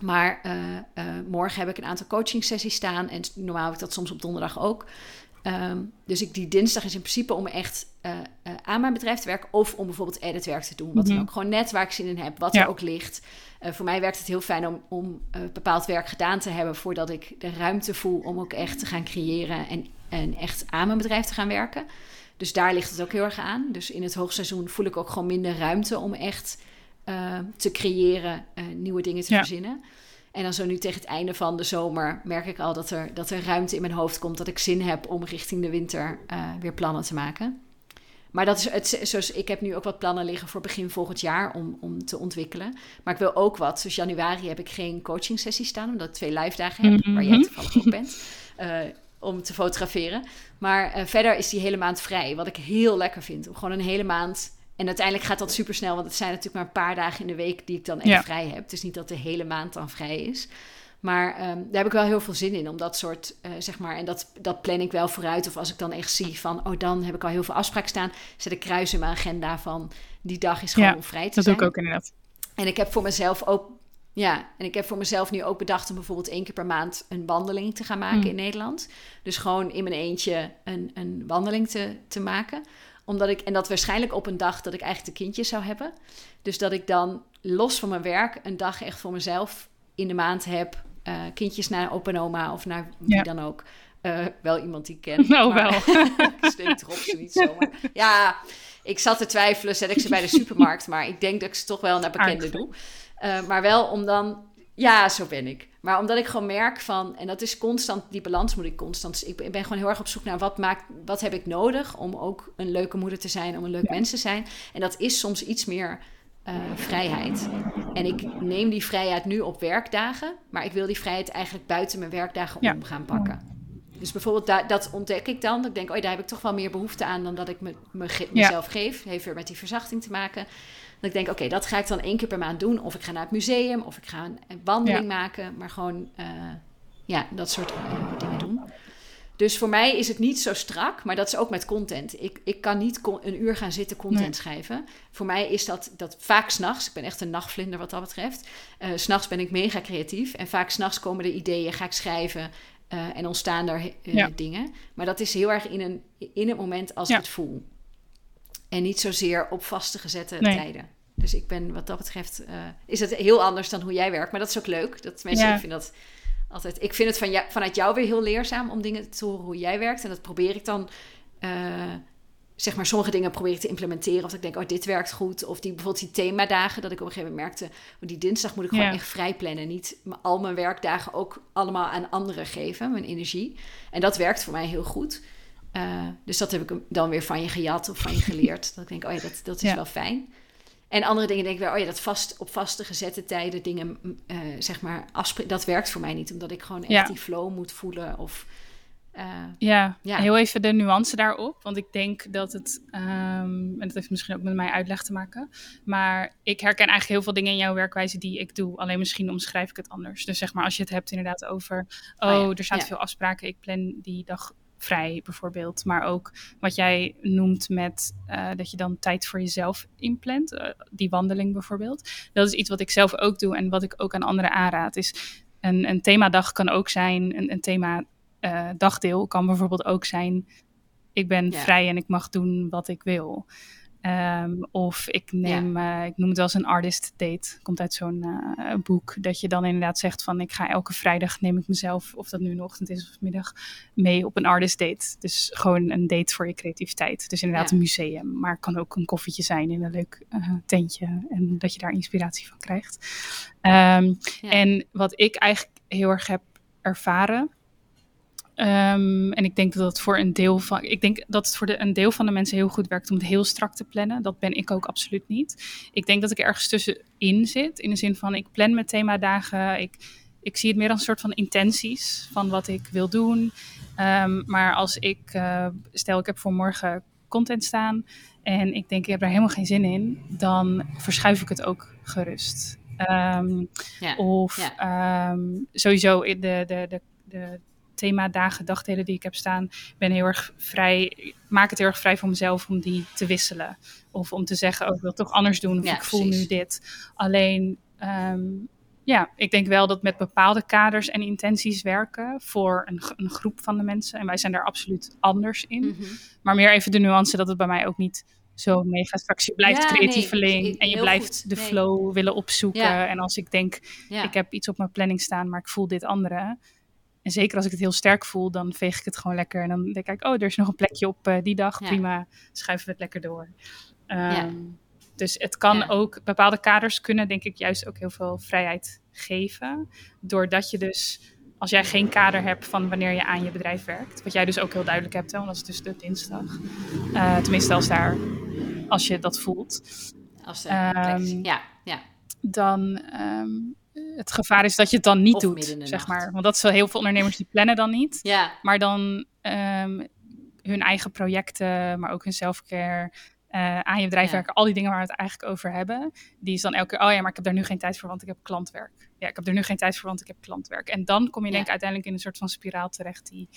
Maar uh, uh, morgen heb ik een aantal coaching sessies staan. En normaal heb ik dat soms op donderdag ook. Um, dus ik, die dinsdag is in principe om echt uh, aan mijn bedrijf te werken. Of om bijvoorbeeld editwerk te doen. Wat dan mhm. ook gewoon net waar ik zin in heb. Wat er ook ligt. voor mij werkt het heel fijn om, om bepaald werk gedaan te hebben. Voordat ik de ruimte voel om ook echt te gaan creëren. En, en echt aan mijn bedrijf te gaan werken. Dus daar ligt het ook heel erg aan. Dus in het hoogseizoen voel ik ook gewoon minder ruimte om echt uh, te creëren, uh, nieuwe dingen te verzinnen. En dan zo nu tegen het einde van de zomer merk ik al dat er, dat er ruimte in mijn hoofd komt. Dat ik zin heb om richting de winter uh, weer plannen te maken. Maar dat is het, zoals ik heb nu ook wat plannen liggen voor begin volgend jaar om, om te ontwikkelen. Maar ik wil ook wat. Dus januari heb ik geen coaching sessie staan, omdat ik twee live dagen heb, waar jij toevallig ook bent. om te fotograferen. Maar verder is die hele maand vrij. Wat ik heel lekker vind. Om gewoon een hele maand en uiteindelijk gaat dat super snel, want het zijn natuurlijk maar een paar dagen in de week die ik dan echt vrij heb. Het is niet dat de hele maand dan vrij is. Maar um, daar heb ik wel heel veel zin in, om dat soort, uh, zeg maar, en dat, dat plan ik wel vooruit. Of als ik dan echt zie van, oh, dan heb ik al heel veel afspraken staan, zet ik kruis in mijn agenda van, die dag is gewoon ja, vrij te dat zijn. Dat doe ik ook inderdaad. En ik heb voor mezelf ook, ja, en ik heb voor mezelf nu ook bedacht om bijvoorbeeld één keer per maand een wandeling te gaan maken mm. in Nederland. Dus gewoon in mijn eentje een, een wandeling te, te maken omdat ik, en dat waarschijnlijk op een dag dat ik eigenlijk de kindjes zou hebben. Dus dat ik dan los van mijn werk een dag echt voor mezelf in de maand heb. Uh, kindjes naar opa en oma of naar wie dan ook. Uh, wel iemand die ik ken. Nou wel. ik steek erop ze niet zomaar. Ja, ik zat te twijfelen, zet ik ze bij de supermarkt. Maar ik denk dat ik ze toch wel naar bekenden doe. Uh, maar wel om dan ja, zo ben ik. Maar omdat ik gewoon merk van, en dat is constant, die balans moet ik constant. Dus ik ben gewoon heel erg op zoek naar wat maakt, wat heb ik nodig om ook een leuke moeder te zijn, om een leuk mens te zijn. En dat is soms iets meer uh, vrijheid. En ik neem die vrijheid nu op werkdagen, maar ik wil die vrijheid eigenlijk buiten mijn werkdagen om gaan pakken. Dus bijvoorbeeld dat ontdek ik dan. Ik denk, oh, daar heb ik toch wel meer behoefte aan dan dat ik me, me mezelf geef. Heeft weer met die verzachting te maken. Dat ik denk, oké, dat ga ik dan één keer per maand doen. Of ik ga naar het museum, of ik ga een wandeling maken. Maar gewoon, uh, ja, dat soort uh, dingen doen. Dus voor mij is het niet zo strak, maar dat is ook met content. Ik, ik kan niet een uur gaan zitten content schrijven. Voor mij is dat, dat vaak s'nachts. Ik ben echt een nachtvlinder wat dat betreft. Uh, s'nachts ben ik mega creatief. En vaak s'nachts komen er ideeën, ga ik schrijven. Uh, en ontstaan er uh, dingen. Maar dat is heel erg in, een, in het moment als ik het voel. En niet zozeer op vaste gezette tijden. Dus ik ben wat dat betreft, uh, is het heel anders dan hoe jij werkt. Maar dat is ook leuk. Dat mensen, ja. ik vind dat altijd. Ik vind het van jou, vanuit jou weer heel leerzaam om dingen te horen hoe jij werkt. En dat probeer ik dan. Uh, zeg maar, sommige dingen probeer ik te implementeren. Of ik denk, oh, dit werkt goed. Of die bijvoorbeeld die themadagen, dat ik op een gegeven moment merkte, oh, die dinsdag moet ik gewoon echt vrij plannen. Niet al mijn werkdagen ook allemaal aan anderen geven, mijn energie. En dat werkt voor mij heel goed. Uh, dus dat heb ik dan weer van je gejat of van je geleerd. dat ik denk, oh ja, dat, dat is wel fijn. En andere dingen denk ik wel, oh ja, dat vast, op vaste gezette tijden dingen, uh, zeg maar, afspreken, dat werkt voor mij niet. Omdat ik gewoon echt die flow moet voelen of... Uh, ja, ja, heel even de nuance daarop. Want ik denk dat het, um, en dat heeft misschien ook met mijn uitleg te maken, maar ik herken eigenlijk heel veel dingen in jouw werkwijze die ik doe. Alleen misschien omschrijf ik het anders. Dus zeg maar, als je het hebt inderdaad over, oh, oh er staan veel afspraken, ik plan die dag vrij bijvoorbeeld. Maar ook wat jij noemt met uh, dat je dan tijd voor jezelf inplant. Uh, die wandeling bijvoorbeeld. Dat is iets wat ik zelf ook doe en wat ik ook aan anderen aanraad. Is een, een themadag kan ook zijn, een, een thema uh, dagdeel kan bijvoorbeeld ook zijn. Ik ben ja. vrij en ik mag doen wat ik wil. Um, of ik neem, ja. uh, ik noem het wel eens een artist date. Komt uit zo'n uh, boek. Dat je dan inderdaad zegt van ik ga elke vrijdag neem ik mezelf, of dat nu een ochtend is of middag, mee op een artist date. Dus gewoon een date voor je creativiteit. Dus inderdaad ja. een museum. Maar het kan ook een koffietje zijn in een leuk uh, tentje. En dat je daar inspiratie van krijgt. Um, en wat ik eigenlijk heel erg heb ervaren Um, en ik denk dat het voor een deel van. Ik denk dat het voor de, een deel van de mensen heel goed werkt om het heel strak te plannen. Dat ben ik ook absoluut niet. Ik denk dat ik ergens tussenin zit. In de zin van ik plan mijn themadagen. Ik, ik zie het meer als een soort van intenties van wat ik wil doen. Um, maar als ik, uh, stel ik heb voor morgen content staan en ik denk, ik heb er helemaal geen zin in, dan verschuif ik het ook gerust. Ehm, ja, of ehm, sowieso de, de, de, de thema dagen, dagdelen die ik heb staan, ben heel erg vrij, maak het heel erg vrij voor mezelf om die te wisselen. Of om te zeggen, oh, ik wil het toch anders doen, of ik voel nu dit. Alleen, ehm, ja, ik denk wel dat met bepaalde kaders en intenties werken voor een, een groep van de mensen. En wij zijn daar absoluut anders in. Mhm. Maar meer even de nuance dat het bij mij ook niet zo mega straks. Je blijft ja, creatieveling en je blijft de flow willen opzoeken. En als ik denk, ik heb iets op mijn planning staan, maar ik voel dit andere. En zeker als ik het heel sterk voel, dan veeg ik het gewoon lekker. En dan denk ik, oh, er is nog een plekje op uh, die dag. Prima, schuiven we het lekker door. Um, dus het kan ook, bepaalde kaders kunnen denk ik juist ook heel veel vrijheid geven. Doordat je dus, als jij geen kader hebt van wanneer je aan je bedrijf werkt. Wat jij dus ook heel duidelijk hebt, hè, want dat is dus de dinsdag. Uh, tenminste, als, daar, als je dat voelt. Als um, ja, ja. Dan um, het gevaar is dat je het dan niet doet, zeg maar. Want dat is wel heel veel ondernemers die plannen dan niet. Ja. Maar dan um, hun eigen projecten, maar ook hun selfcare, uh, aan je bedrijf werken, al die dingen waar we het eigenlijk over hebben, die is dan elke keer, oh ja, maar ik heb daar nu geen tijd voor, want ik heb klantwerk. Ja, ik heb er nu geen tijd voor, want ik heb klantwerk. En dan kom je denk ik uiteindelijk in een soort van spiraal terecht die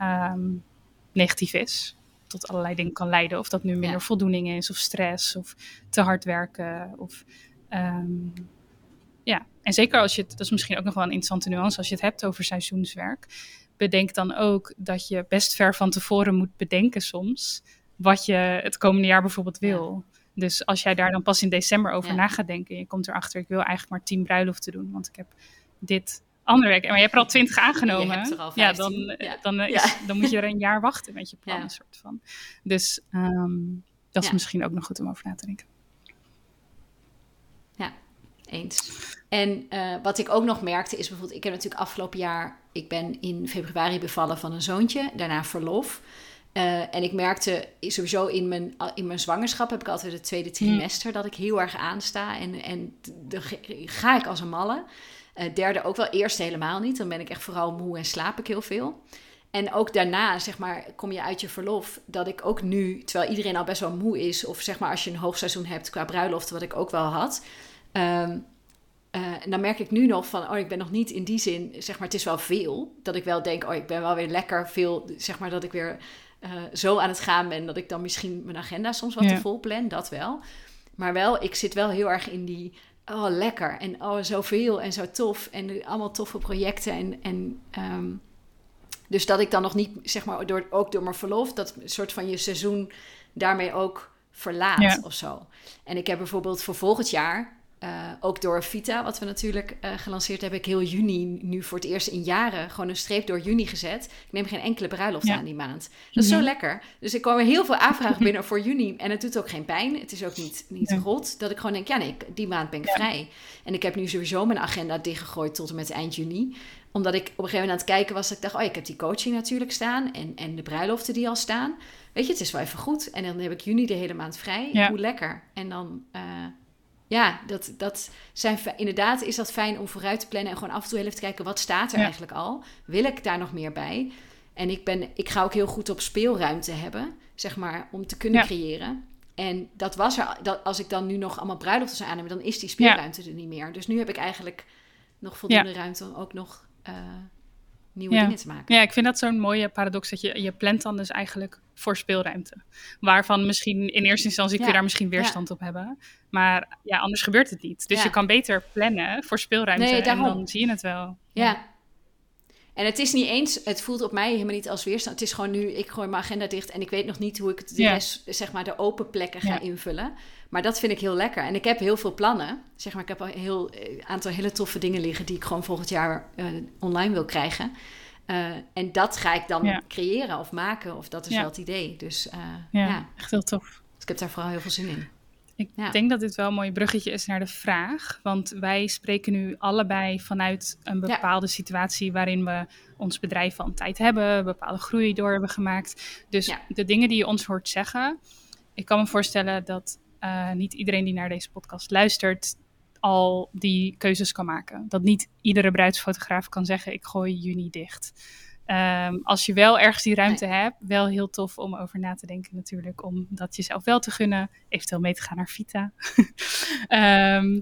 um, negatief is. Tot allerlei dingen kan leiden. Of dat nu minder voldoening is, of stress, of te hard werken. Of, um, ja, en zeker als je het, dat is misschien ook nog wel een interessante nuance, als je het hebt over seizoenswerk. Bedenk dan ook dat je best ver van tevoren moet bedenken soms wat je het komende jaar bijvoorbeeld wil. Dus als jij daar dan pas in december over na gaat denken, je komt erachter, ik wil eigenlijk maar tien bruiloften doen, want ik heb dit andere werk. Maar je hebt er al twintig aangenomen. ja, dan, ja. Dan, is, dan moet je er een jaar wachten met je plan, soort van. Dus ehm, dat is misschien ook nog goed om over na te denken. Eens. En uh, wat ik ook nog merkte is bijvoorbeeld, ik heb natuurlijk afgelopen jaar, ik ben in februari bevallen van een zoontje, daarna verlof. Uh, en ik merkte sowieso in mijn, in mijn zwangerschap heb ik altijd het tweede trimester dat ik heel erg aansta. En, en dan ga ik als een malle. Uh, derde ook wel, eerste helemaal niet. Dan ben ik echt vooral moe en slaap ik heel veel. En ook daarna, zeg maar, kom je uit je verlof. Dat ik ook nu, terwijl iedereen al best wel moe is. Of zeg maar als je een hoogseizoen hebt qua bruiloft, wat ik ook wel had. Um, uh, en dan merk ik nu nog van, oh, ik ben nog niet in die zin, zeg maar, het is wel veel. Dat ik wel denk, oh, ik ben wel weer lekker veel, zeg maar, dat ik weer uh, zo aan het gaan ben dat ik dan misschien mijn agenda soms wat te vol plan, dat wel. Maar wel, ik zit wel heel erg in die, oh lekker en oh zoveel en zo tof en allemaal toffe projecten en, en um, dus dat ik dan nog niet, zeg maar, door, ook door mijn verlof, dat soort van je seizoen daarmee ook verlaat ja. of zo. En ik heb bijvoorbeeld voor volgend jaar uh, ook door Vita, wat we natuurlijk uh, gelanceerd hebben, ik heel juni nu voor het eerst in jaren gewoon een streep door juni gezet. Ik neem geen enkele bruiloft aan die maand. Dat is zo lekker. Dus ik kwam heel veel aanvragen binnen voor juni en het doet ook geen pijn. Het is ook niet, niet rot. Dat ik gewoon denk, ja nee, die maand ben ik vrij. En ik heb nu sowieso mijn agenda dichtgegooid tot en met eind juni. Omdat ik op een gegeven moment aan het kijken was, dat ik dacht, oh ik heb die coaching natuurlijk staan en, en de bruiloften die al staan. Weet je, het is wel even goed. En dan heb ik juni de hele maand vrij. Hoe lekker. En dan... Uh, ja, dat, dat zijn inderdaad is dat fijn om vooruit te plannen en gewoon af en toe even te kijken wat staat er eigenlijk al. Wil ik daar nog meer bij? En ik, ben, ik ga ook heel goed op speelruimte hebben, zeg maar, om te kunnen creëren. En dat was er, dat, als ik dan nu nog allemaal bruiloften zou aannemen, dan is die speelruimte er niet meer. Dus nu heb ik eigenlijk nog voldoende ruimte om ook nog uh, nieuwe dingen te maken. Ja, ik vind dat zo'n mooie paradox dat je, je plant dan dus eigenlijk voor speelruimte. Waarvan misschien in eerste instantie kun je daar misschien weerstand op hebben. Maar ja, anders gebeurt het niet. Dus je kan beter plannen voor speelruimte nee, en dan zie je het wel. Ja. En het is niet eens, het voelt op mij helemaal niet als weerstand. Het is gewoon nu, ik gooi mijn agenda dicht en ik weet nog niet hoe ik de rest, zeg maar, de open plekken ga invullen. Maar dat vind ik heel lekker. En ik heb heel veel plannen. Zeg maar, ik heb een heel eh, aantal hele toffe dingen liggen die ik gewoon volgend jaar uh, online wil krijgen. Uh, en dat ga ik dan creëren of maken, of dat is wel het idee. Dus ja, echt heel tof. Dus ik heb daar vooral heel veel zin in. Ik denk dat dit wel een mooi bruggetje is naar de vraag. Want wij spreken nu allebei vanuit een bepaalde situatie waarin we ons bedrijf een tijd hebben, bepaalde groei door hebben gemaakt. Dus de dingen die je ons hoort zeggen, ik kan me voorstellen dat uh, niet iedereen die naar deze podcast luistert al die keuzes kan maken. Dat niet iedere bruidsfotograaf kan zeggen: ik gooi juni dicht. Ehm, als je wel ergens die ruimte hebt, wel heel tof om over na te denken natuurlijk. Om dat jezelf wel te gunnen. Eventueel mee te gaan naar Vita. Ehm,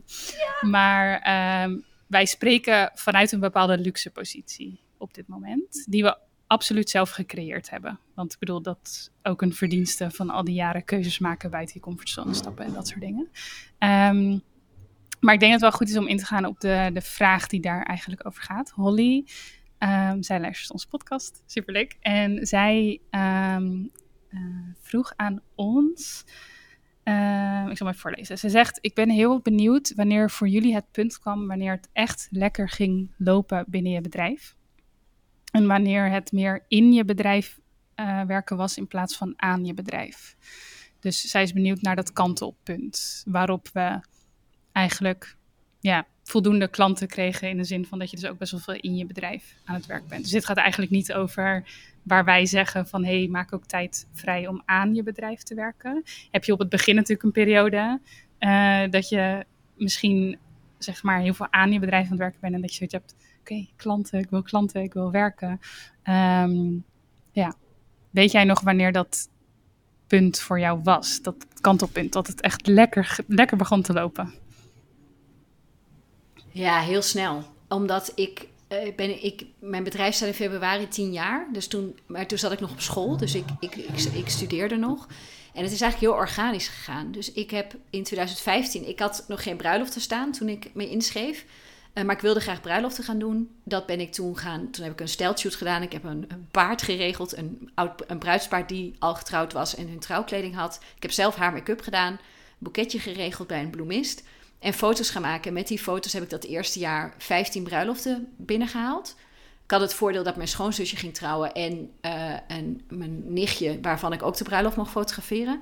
maar ehm, wij spreken vanuit een bepaalde luxe positie op dit moment. Die we absoluut zelf gecreëerd hebben. Want ik bedoel, dat is ook een verdienste van al die jaren keuzes maken buiten je comfortzone stappen en dat soort dingen. maar ik denk dat het wel goed is om in te gaan op de, de vraag die daar eigenlijk over gaat. Holly Um, zij luistert onze podcast, superleuk. En zij ehm, eh, vroeg aan ons, uh, ik zal maar voorlezen. Ze zegt, ik ben heel benieuwd wanneer voor jullie het punt kwam, wanneer het echt lekker ging lopen binnen je bedrijf. En wanneer het meer in je bedrijf uh, werken was in plaats van aan je bedrijf. Dus zij is benieuwd naar dat kantelpunt, waarop we eigenlijk ja, voldoende klanten kregen. In de zin van dat je dus ook best wel veel in je bedrijf aan het werk bent. Dus dit gaat eigenlijk niet over waar wij zeggen van hé, hey, maak ook tijd vrij om aan je bedrijf te werken. Heb je op het begin natuurlijk een periode uh, dat je misschien zeg maar heel veel aan je bedrijf aan het werken bent. En dat je zoiets hebt, oké, klanten, ik wil klanten, ik wil werken. Um, ja, weet jij nog wanneer dat punt voor jou was? Dat kantelpunt, dat het echt lekker, lekker begon te lopen? Ja, heel snel. Omdat ik, uh, ben, ik mijn bedrijf staat in februari tien jaar. Dus toen, maar toen zat ik nog op school, dus ik, ik, ik, ik studeerde nog. En het is eigenlijk heel organisch gegaan. Dus ik heb in 2015, ik had nog geen bruiloft te staan toen ik me inschreef. Uh, maar ik wilde graag bruiloften gaan doen. Dat ben ik toen gaan. Toen heb ik een steltshoot gedaan. Ik heb een, een paard geregeld. Een, oud, een bruidspaard die al getrouwd was en hun trouwkleding had. Ik heb zelf haar make-up gedaan. Een boeketje geregeld bij een bloemist en foto's gaan maken. Met die foto's heb ik dat eerste jaar 15 bruiloften binnengehaald. Ik had het voordeel dat mijn schoonzusje ging trouwen en, uh, en mijn nichtje, waarvan ik ook de bruiloft mocht fotograferen.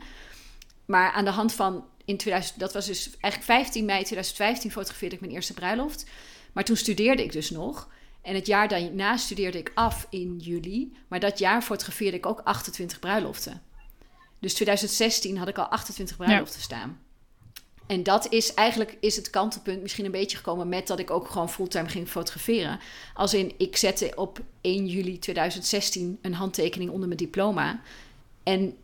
Maar aan de hand van in 2000, dat was dus eigenlijk 15 mei 2015 fotografeerde ik mijn eerste bruiloft. Maar toen studeerde ik dus nog. En het jaar daarna studeerde ik af in juli. Maar dat jaar fotografeerde ik ook 28 bruiloften. Dus 2016 had ik al 28 bruiloften staan. En dat is eigenlijk is het kantelpunt misschien een beetje gekomen met dat ik ook gewoon fulltime ging fotograferen. Als in, ik zette op 1 juli 2016 een handtekening onder mijn diploma en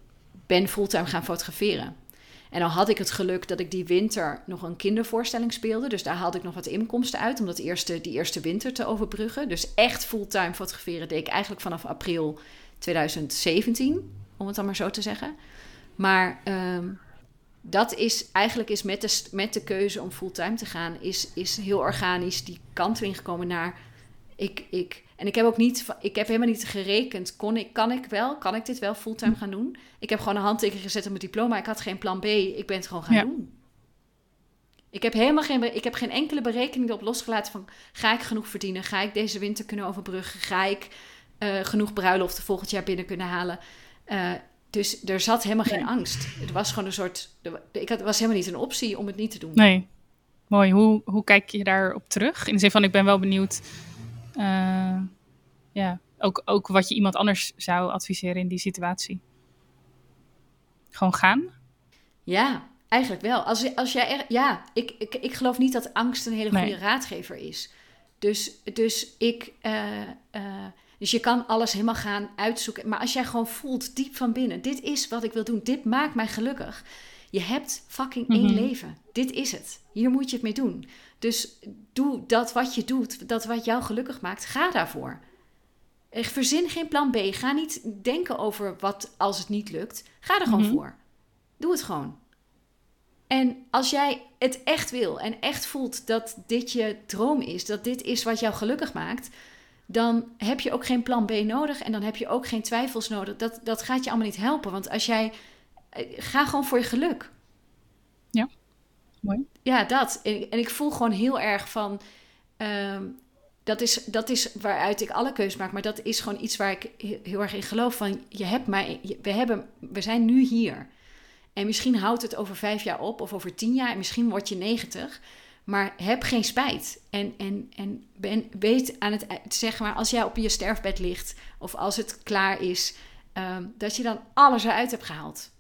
ben fulltime gaan fotograferen. En dan had ik het geluk dat ik die winter nog een kindervoorstelling speelde. Dus daar haalde ik nog wat inkomsten uit om dat eerste, die eerste winter te overbruggen. Dus echt fulltime fotograferen deed ik eigenlijk vanaf april 2017, om het dan maar zo te zeggen. Maar um, dat is eigenlijk is met, de, met de keuze om fulltime te gaan, is, is heel organisch die kant erin gekomen naar. Ik, ik, en ik heb ook niet, ik heb helemaal niet gerekend, kon ik, kan ik wel, kan ik dit wel fulltime gaan doen? Ik heb gewoon een handtekening gezet op mijn diploma. Ik had geen plan B, ik ben het gewoon gaan doen. Ik heb helemaal geen, ik heb geen enkele berekening erop losgelaten van ga ik genoeg verdienen? Ga ik deze winter kunnen overbruggen? Ga ik uh, genoeg bruiloften volgend jaar binnen kunnen halen? Uh, dus er zat helemaal geen angst. Het was gewoon een soort. Ik had, was helemaal niet een optie om het niet te doen. Nee. Mooi. Hoe, hoe kijk je daarop terug? In de zin van: ik ben wel benieuwd. Uh, ja, ook, ook wat je iemand anders zou adviseren in die situatie. Gewoon gaan? Ja, eigenlijk wel. Als, als jij er, ja, ik, ik, ik geloof niet dat angst een hele goede raadgever is. Dus, dus ik. Uh, uh, dus je kan alles helemaal gaan uitzoeken. Maar als jij gewoon voelt diep van binnen: dit is wat ik wil doen, dit maakt mij gelukkig. Je hebt fucking één mhm. leven. Dit is het. Hier moet je het mee doen. Dus doe dat wat je doet, dat wat jou gelukkig maakt. Ga daarvoor. Verzin geen plan B. Ga niet denken over wat als het niet lukt. Ga er gewoon mhm. voor. Doe het gewoon. En als jij het echt wil en echt voelt dat dit je droom is, dat dit is wat jou gelukkig maakt, dan heb je ook geen plan B nodig en dan heb je ook geen twijfels nodig. Dat, dat gaat je allemaal niet helpen. Want als jij. Eh, ga gewoon voor je geluk. Ja, mooi. Ja, dat. En, en ik voel gewoon heel erg van. Ehm, dat, is, dat is waaruit ik alle keuzes maak. Maar dat is gewoon iets waar ik heel erg in geloof. Van je hebt mij. We, hebben, we zijn nu hier. En misschien houdt het over vijf jaar op of over tien jaar. En misschien word je negentig. Maar heb geen spijt. En, en, en ben, weet aan het zeg maar, als jij op je sterfbed ligt of als het klaar is, ehm, dat je dan alles eruit hebt gehaald.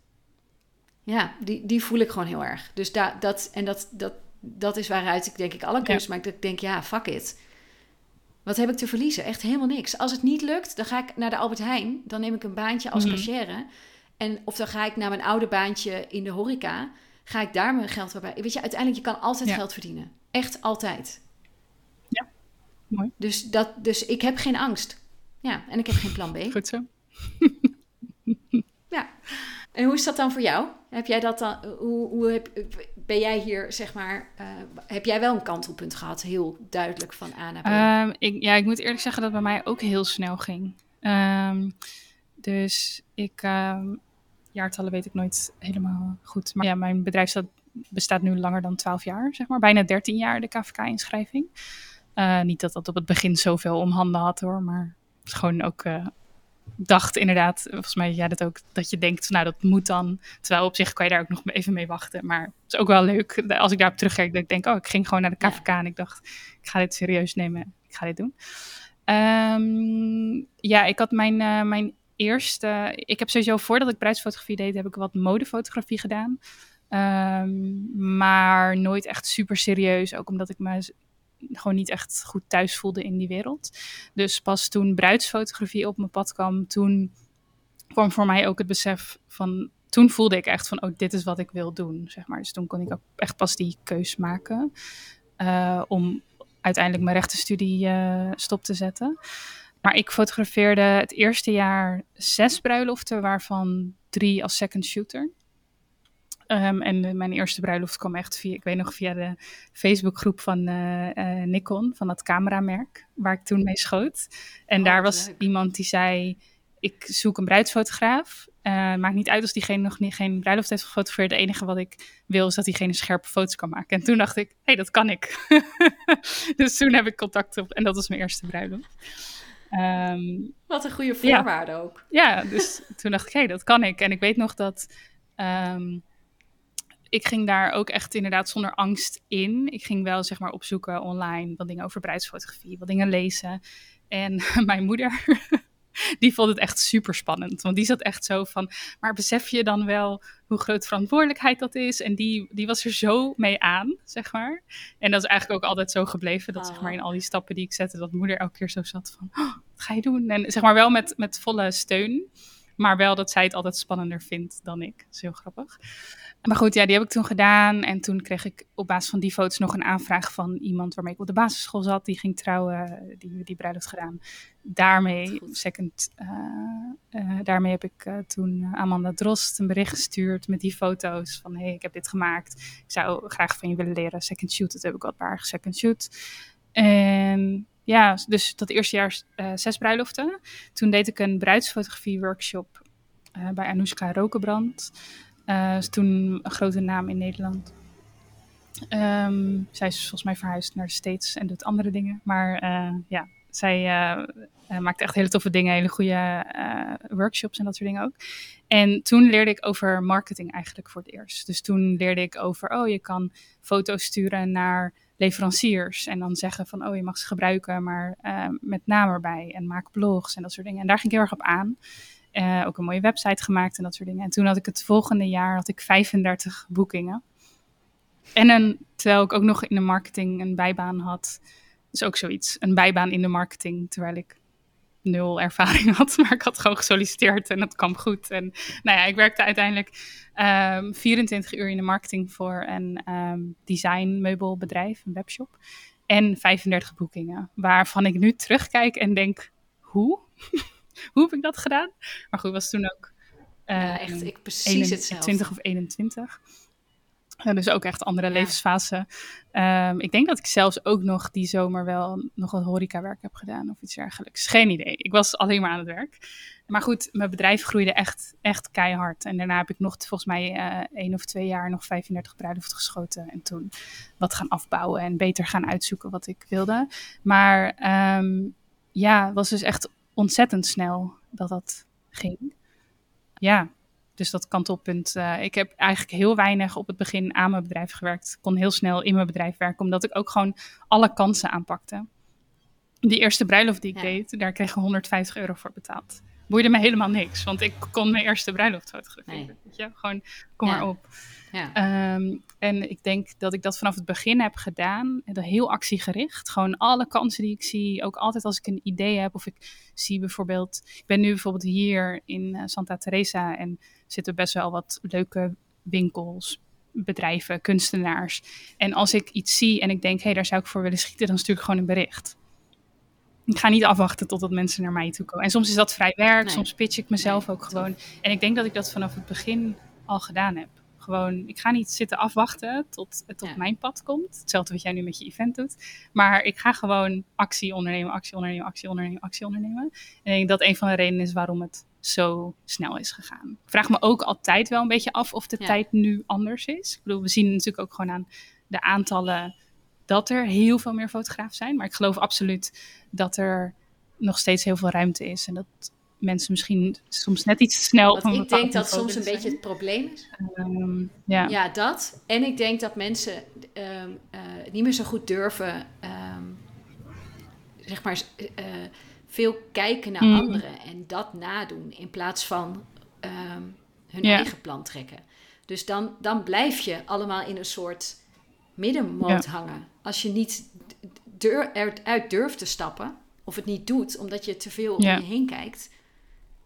Ja, die, die voel ik gewoon heel erg. Dus da, dat, en dat, dat, dat is waaruit ik denk ik alle keuzes ja. maak. Dat ik denk, ja, fuck it. Wat heb ik te verliezen? Echt helemaal niks. Als het niet lukt, dan ga ik naar de Albert Heijn. Dan neem ik een baantje als Mhm. cashier. En of dan ga ik naar mijn oude baantje in de horeca. Ga ik daar mijn geld bij. Weet je, uiteindelijk, je kan altijd Ja. geld verdienen. Echt altijd. Ja, mooi. Dus, dat, dus ik heb geen angst. Ja, en ik heb geen plan B. Goed zo. Ja. En hoe is dat dan voor jou? Heb jij dat dan, hoe, hoe heb, ben jij hier, zeg maar, eh, heb jij wel een kantelpunt gehad, heel duidelijk van A naar B? Ehm, ik, ja, ik moet eerlijk zeggen dat het bij mij ook heel snel ging. Ehm, dus ik, ehm, jaartallen weet ik nooit helemaal goed. Maar ja, mijn bedrijf staat, bestaat nu langer dan 12 jaar, zeg maar. Bijna 13 jaar de KVK-inschrijving. Eh, niet dat dat op het begin zoveel om handen had hoor, maar het is gewoon ook... eh, dacht inderdaad, volgens mij jij dat ook, dat je denkt, nou dat moet dan. Terwijl op zich kan je daar ook nog even mee wachten. Maar het is ook wel leuk als ik daarop terugkijk, dat ik denk, oh, ik ging gewoon naar de Ja. KVK en ik dacht, ik ga dit serieus nemen, ik ga dit doen. Ehm, ja, ik had mijn, eh, mijn eerste, ik heb sowieso voordat ik bruidsfotografie deed, heb ik wat modefotografie gedaan. Ehm, maar nooit echt super serieus, ook omdat ik me gewoon niet echt goed thuis voelde in die wereld. Dus pas toen bruidsfotografie op mijn pad kwam, toen kwam voor mij ook het besef van. Toen voelde ik echt van, oh, dit is wat ik wil doen, zeg maar. Dus toen kon ik ook echt pas die keus maken eh, om uiteindelijk mijn rechtenstudie eh stop te zetten. Maar ik fotografeerde het eerste jaar zes bruiloften, waarvan drie als second shooter. Ehm, en mijn eerste bruiloft kwam echt via, ik weet nog, via de Facebookgroep van eh, eh, Nikon, van dat cameramerk, waar ik toen mee schoot. En Oh, daar was leuk. iemand die zei, ik zoek een bruidsfotograaf. Eh, maakt niet uit als diegene nog niet, geen bruiloft heeft gefotografeerd. Het enige wat ik wil is dat diegene scherpe foto's kan maken. En toen dacht ik, hé, hey, dat kan ik. dus toen heb ik contact op en dat was mijn eerste bruiloft. Ehm, Wat een goede voorwaarde ook. ja, dus toen dacht ik, hé, dat kan ik. En ik weet nog dat ehm, ik ging daar ook echt inderdaad zonder angst in. Ik ging wel zeg maar opzoeken online wat dingen over bruidsfotografie, wat dingen lezen. En mijn moeder, die vond het echt super spannend. Want die zat echt zo van, maar besef je dan wel hoe groot verantwoordelijkheid dat is? En die, die was er zo mee aan, zeg maar. En dat is eigenlijk ook altijd zo gebleven. Dat zeg maar in al die stappen die ik zette, dat moeder elke keer zo zat van, oh, wat ga je doen? En zeg maar wel met, met volle steun. Maar wel dat zij het altijd spannender vindt dan ik. Dat is heel grappig. Maar goed, ja, die heb ik toen gedaan. En toen kreeg ik op basis van die foto's nog een aanvraag van iemand waarmee ik op de basisschool zat. Die ging trouwen, die, die bruiloft gedaan. Daarmee, second, eh, eh, daarmee heb ik eh, toen Amanda Drost een bericht gestuurd met die foto's. Van hé, hey, ik heb dit gemaakt. Ik zou graag van je willen leren second shoot. Dat heb ik al een paar second shoot. En ja, dus dat eerste jaar zes bruiloften. Toen deed ik een bruidsfotografie workshop bij Anoushka Rokenbrand. Eh, toen een grote naam in Nederland. Ehm, zij is volgens mij verhuisd naar de States en doet andere dingen. Maar eh, ja, zij eh, maakt echt hele toffe dingen, hele goede workshops en dat soort dingen ook. En toen leerde ik over marketing eigenlijk voor het eerst. Dus toen leerde ik over, oh, je kan foto's sturen naar leveranciers en dan zeggen van, oh, je mag ze gebruiken, maar met naam erbij en maak blogs en dat soort dingen. En daar ging ik heel erg op aan. Eh, ook een mooie website gemaakt en dat soort dingen. En toen had ik het volgende jaar had ik 35 boekingen. En een, terwijl ik ook nog in de marketing een bijbaan had. Dus ook zoiets. Een bijbaan in de marketing, terwijl ik nul ervaring had. Maar ik had gewoon gesolliciteerd en dat kwam goed. En nou ja, ik werkte uiteindelijk ehm 24 uur in de marketing voor een ehm designmeubelbedrijf, een webshop. En 35 boekingen. Waarvan ik nu terugkijk en denk, hoe? hoe heb ik dat gedaan? Maar goed, was toen ook... Ja, ehm, echt, ik precies 21 hetzelfde. 20 of 21. Ja, dus ook echt andere Ja. levensfase. Ehm, ik denk dat ik zelfs ook nog die zomer wel nog wat horecawerk heb gedaan of iets dergelijks. Geen idee. Ik was alleen maar aan het werk. Maar goed, mijn bedrijf groeide echt, echt keihard. En daarna heb ik nog volgens mij eh één of twee jaar nog 35 bruiloft geschoten. En toen wat gaan afbouwen en beter gaan uitzoeken wat ik wilde. Maar ehm, ja, was dus echt ontzettend snel dat dat ging. Ja, dus dat kantelpunt. eh, ik heb eigenlijk heel weinig op het begin aan mijn bedrijf gewerkt. Ik kon heel snel in mijn bedrijf werken, omdat ik ook gewoon alle kansen aanpakte. Die eerste bruiloft die ik Ja. deed, daar kreeg ik 150 euro voor betaald. Boeide me helemaal niks. Want ik kon mijn eerste bruiloft fotograferen. Nee. Weet je? Gewoon, kom Ja. maar op. Ja. Ehm, en ik denk dat ik dat vanaf het begin heb gedaan. Heel actiegericht. Gewoon alle kansen die ik zie. Ook altijd als ik een idee heb. Of ik zie bijvoorbeeld. Ik ben nu bijvoorbeeld hier in eh, Santa Teresa. En zitten best wel wat leuke winkels, bedrijven, kunstenaars. En als ik iets zie en ik denk, hé, hey, daar zou ik voor willen schieten, dan stuur ik gewoon een bericht. Ik ga niet afwachten totdat mensen naar mij toe komen. En soms is dat vrij werk, Nee. soms pitch ik mezelf Nee, ook gewoon. En ik denk dat ik dat vanaf het begin al gedaan heb. Gewoon, ik ga niet zitten afwachten tot het op Ja. mijn pad komt. Hetzelfde wat jij nu met je event doet. Maar ik ga gewoon actie ondernemen, actie ondernemen, actie ondernemen, actie ondernemen. En ik denk dat een van de redenen is waarom het zo snel is gegaan. Ik vraag me ook altijd wel een beetje af of de Ja. tijd nu anders is. Ik bedoel, we zien natuurlijk ook gewoon aan de aantallen dat er heel veel meer fotografen zijn. Maar ik geloof absoluut dat er nog steeds heel veel ruimte is. En dat mensen misschien soms net iets snel een ik denk dat soms een beetje het probleem is. Ehm, ja. Ja, dat. En ik denk dat mensen ehm, eh, niet meer zo goed durven, ehm, zeg maar, eh, veel kijken naar Mm. anderen en dat nadoen in plaats van hun Ja. eigen plan trekken. Dus dan, dan blijf je allemaal in een soort middenmoot hangen. Als je niet deur, eruit durft te stappen of het niet doet omdat je te veel Ja. om je heen kijkt.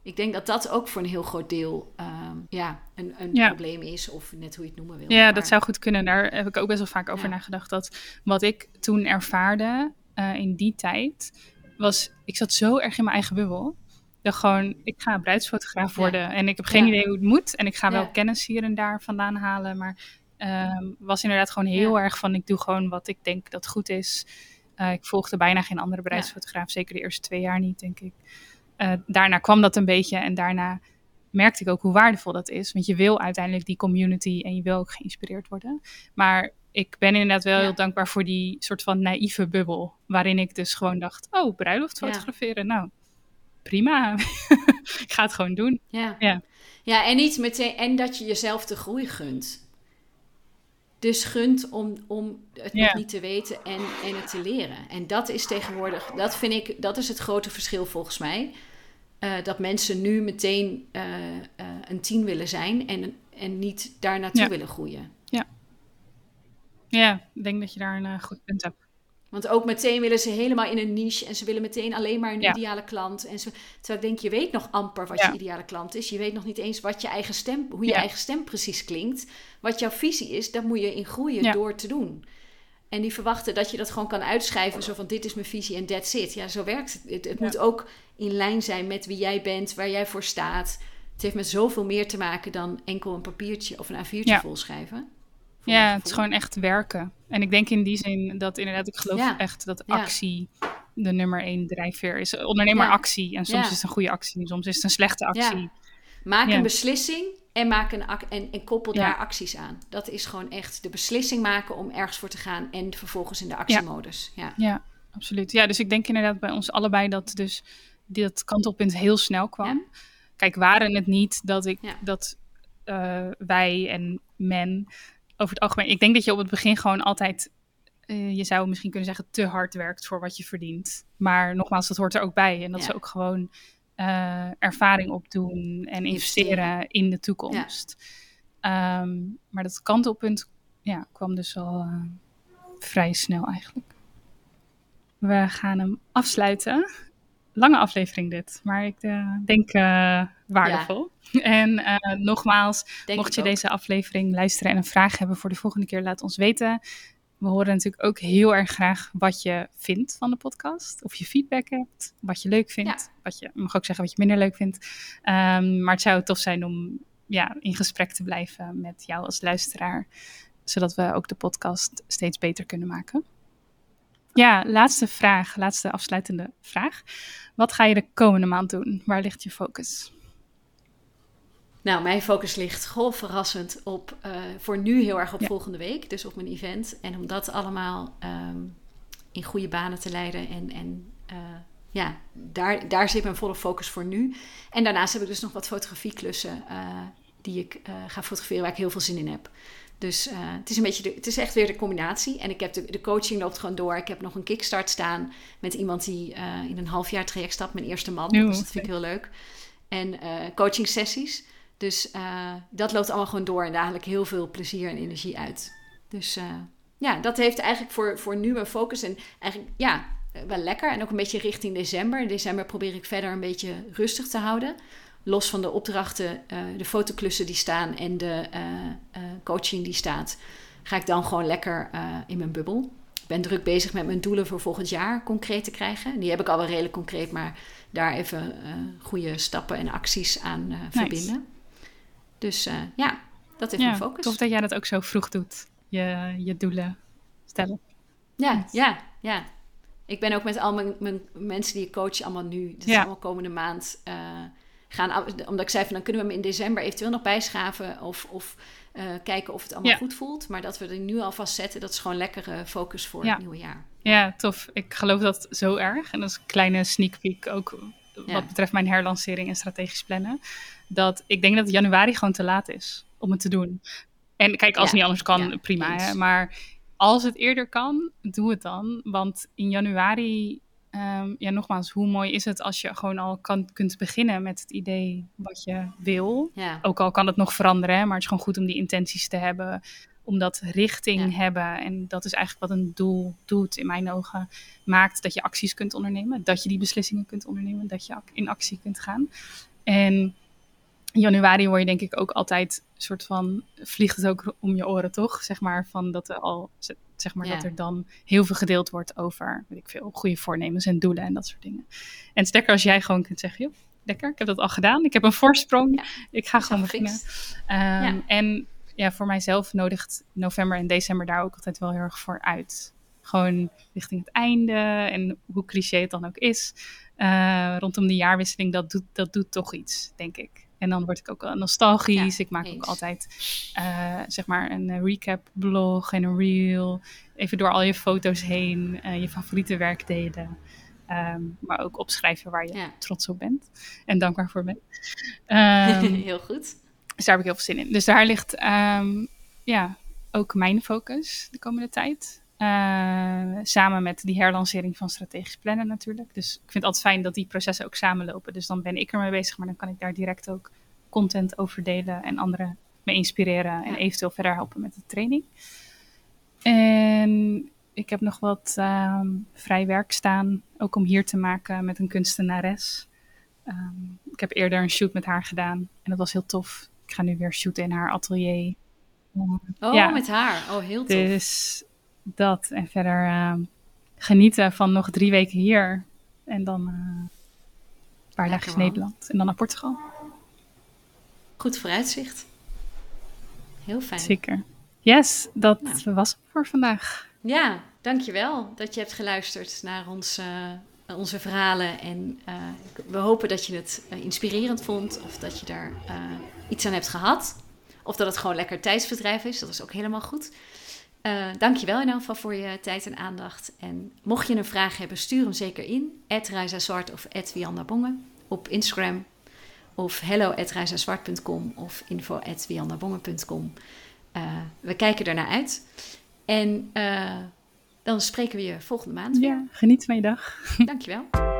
Ik denk dat dat ook voor een heel groot deel ehm, ja, een, een Ja. probleem is, of net hoe je het noemen wil. Ja, Maar- dat zou goed kunnen. Daar heb ik ook best wel vaak over nagedacht. Dat wat ik toen ervaarde eh, in die tijd, was ik zat zo erg in mijn eigen bubbel. Dat gewoon, ik ga bruidsfotograaf Ja. worden. En ik heb geen Ja. idee hoe het moet. En ik ga wel Ja. kennis hier en daar vandaan halen. Maar ehm, was inderdaad gewoon heel Ja. erg van, ik doe gewoon wat ik denk dat goed is. Eh, ik volgde bijna geen andere bruidsfotograaf. Zeker de eerste twee jaar niet, denk ik. Eh, daarna kwam dat een beetje. En daarna merkte ik ook hoe waardevol dat is. Want je wil uiteindelijk die community en je wil ook geïnspireerd worden. Maar ik ben inderdaad wel Ja. heel dankbaar voor die soort van naïeve bubbel. Waarin ik dus gewoon dacht, oh, bruiloft fotograferen. Nou, prima. ik ga het gewoon doen. Ja. Ja. ja, en niet meteen. En dat je jezelf de groei gunt. Dus gunt om, om het Ja. nog niet te weten en, en het te leren. En dat is tegenwoordig, dat vind ik, dat is het grote verschil volgens mij. Eh, dat mensen nu meteen eh, eh, een tien willen zijn en, en niet daar naartoe Ja. willen groeien. Ja, ik denk dat je daar een goed punt hebt. Want ook meteen willen ze helemaal in een niche en ze willen meteen alleen maar een Ja. ideale klant. En ze, terwijl ik denk, je weet nog amper wat Ja. je ideale klant is. Je weet nog niet eens wat je eigen stem, hoe je Ja. eigen stem precies klinkt. Wat jouw visie is, daar moet je in groeien door te doen. En die verwachten dat je dat gewoon kan uitschrijven. Zo van, dit is mijn visie en that's it. Ja, zo werkt het. Het, het moet ook in lijn zijn met wie jij bent, waar jij voor staat. Het heeft met zoveel meer te maken dan enkel een papiertje of een A4'tje Ja. volschrijven. Ja, het is gewoon echt werken. En ik denk in die zin dat inderdaad, ik geloof Ja. echt dat actie de nummer één drijfveer is. Ja. actie. En soms is het een goede actie, soms is het een slechte actie. Maak een beslissing en, maak een en, en koppel daar acties aan. Dat is gewoon echt de beslissing maken om ergens voor te gaan en vervolgens in de actiemodus. Ja. Ja, absoluut. Ja, dus ik denk inderdaad bij ons allebei dat dus dat kantelpunt heel snel kwam. Kijk, waren het niet dat ik Ja. dat eh, wij en men over het algemeen. Ik denk dat je op het begin gewoon altijd. eh, je zou misschien kunnen zeggen te hard werkt voor wat je verdient. Maar nogmaals, dat hoort er ook bij. En dat Ja. ze ook gewoon eh, ervaring opdoen en investeren Investeren. in de toekomst. Ehm, maar dat kantelpunt ja, kwam dus al eh, vrij snel eigenlijk. We gaan hem afsluiten. Lange aflevering dit, maar ik eh, denk eh, waardevol. En eh, nogmaals, Denk mocht je ook. deze aflevering luisteren en een vraag hebben voor de volgende keer, laat ons weten. We horen natuurlijk ook heel erg graag wat je vindt van de podcast. Of je feedback hebt, wat je leuk vindt. Wat je je mag ook zeggen wat je minder leuk vindt. Ehm, maar het zou tof zijn om ja, in gesprek te blijven met jou als luisteraar. Zodat we ook de podcast steeds beter kunnen maken. Ja, laatste vraag, laatste afsluitende vraag. Wat ga je de komende maand doen? Waar ligt je focus? Nou, mijn focus ligt golf verrassend op, eh, voor nu heel erg op Ja. volgende week. Dus op mijn event. En om dat allemaal ehm, in goede banen te leiden. En, en eh, ja, daar, daar zit mijn volle focus voor nu. En daarnaast heb ik dus nog wat fotografieklussen eh, die ik ga fotograferen waar ik heel veel zin in heb. Dus eh, het is een beetje, de, het is echt weer de combinatie. En ik heb de, de coaching loopt gewoon door. Ik heb nog een kickstart staan met iemand die eh, in een half jaar traject stapt, mijn eerste man. Dus dat vind ik heel leuk. en coaching sessies. Dus dat loopt allemaal gewoon door en daar haal ik heel veel plezier en energie uit. Dus ja, dat heeft eigenlijk voor, voor nu mijn focus. En eigenlijk, ja, wel lekker. En ook een beetje richting december. In december probeer ik verder een beetje rustig te houden. Los van de opdrachten, uh, de fotoklussen die staan en de uh, coaching die staat, ga ik dan gewoon lekker in mijn bubbel. Ik ben druk bezig met mijn doelen voor volgend jaar concreet te krijgen. Die heb ik al wel redelijk concreet, maar daar even goede stappen en acties aan verbinden. Dus ja, dat is mijn focus. Tof dat jij dat ook zo vroeg doet je, je doelen stellen. Ja, ja, ja. Ik ben ook met al mijn, mijn mensen die ik coach allemaal nu, is allemaal komende maand, uh, gaan, omdat ik zei van dan kunnen we hem in december eventueel nog bijschaven of, of uh, kijken of het allemaal goed voelt. Maar dat we er nu alvast zetten, dat is gewoon lekkere focus voor het nieuwe jaar. Ja, tof. Ik geloof dat zo erg. En dat is een kleine sneak peek ook wat betreft mijn herlancering en strategisch plannen. Dat ik denk dat januari gewoon te laat is om het te doen. En kijk, als het niet anders kan, prima. Hè? Maar als het eerder kan, doe het dan. Want in januari, um, ja, nogmaals, hoe mooi is het als je gewoon al kan, kunt beginnen met het idee wat je wil. Ook al kan het nog veranderen, maar het is gewoon goed om die intenties te hebben. Om dat richting hebben. En dat is eigenlijk wat een doel doet, in mijn ogen. Maakt dat je acties kunt ondernemen. Dat je die beslissingen kunt ondernemen. Dat je in actie kunt gaan. En in januari word je denk ik ook altijd een soort van vliegt het ook om je oren toch zeg maar van dat er al zeg maar dat er dan heel veel gedeeld wordt over weet ik veel goede voornemens en doelen en dat soort dingen. En het is als jij gewoon kunt zeggen joh lekker ik heb dat al gedaan ik heb een voorsprong ik ga gewoon beginnen. Um, en ja voor mijzelf nodigt november en december daar ook altijd wel heel erg voor uit. Gewoon richting het einde en hoe cliché het dan ook is. Uh, rondom de jaarwisseling dat doet dat doet toch iets denk ik en dan word ik ook nostalgisch. ik maak ook altijd uh, zeg maar een eh, recap blog en een reel. Even door al je foto's heen, uh, je favoriete werkdelen. Um, maar ook opschrijven waar je trots op bent en dankbaar voor bent. Um, heel goed. Dus daar heb ik heel veel zin in. Dus daar ligt um, ja, ook mijn focus de komende tijd. Uh, samen met die herlancering van strategisch plannen natuurlijk. Dus ik vind het altijd fijn dat die processen ook samenlopen. Dus dan ben ik ermee bezig, maar dan kan ik daar direct ook content over delen en anderen me inspireren en eventueel verder helpen met de training. En ik heb nog wat uh, vrij werk staan, ook om hier te maken met een kunstenares. Um, ik heb eerder een shoot met haar gedaan en dat was heel tof. Ik ga nu weer shooten in haar atelier. oh, ja. met haar. Oh, heel tof. Dus dat. En verder uh, genieten van nog drie weken hier. En dan uh, een paar dagen in Nederland. En dan naar Portugal. Goed vooruitzicht. Heel fijn. Zeker. Yes, dat nou. was het voor vandaag. Ja, dankjewel dat je hebt geluisterd naar ons, uh, onze verhalen. En uh, we hopen dat je het uh, inspirerend vond. Of dat je daar iets aan hebt gehad. Of dat het gewoon lekker tijdsverdrijf is. Dat is ook helemaal goed. Uh, dankjewel in elk geval voor je tijd en aandacht. En mocht je een vraag hebben, stuur hem zeker in. Zwart of Bongen op Instagram. Of hello of info uh, We kijken ernaar uit. En uh, dan spreken we je volgende maand weer. Ja, geniet van je dag. Dankjewel.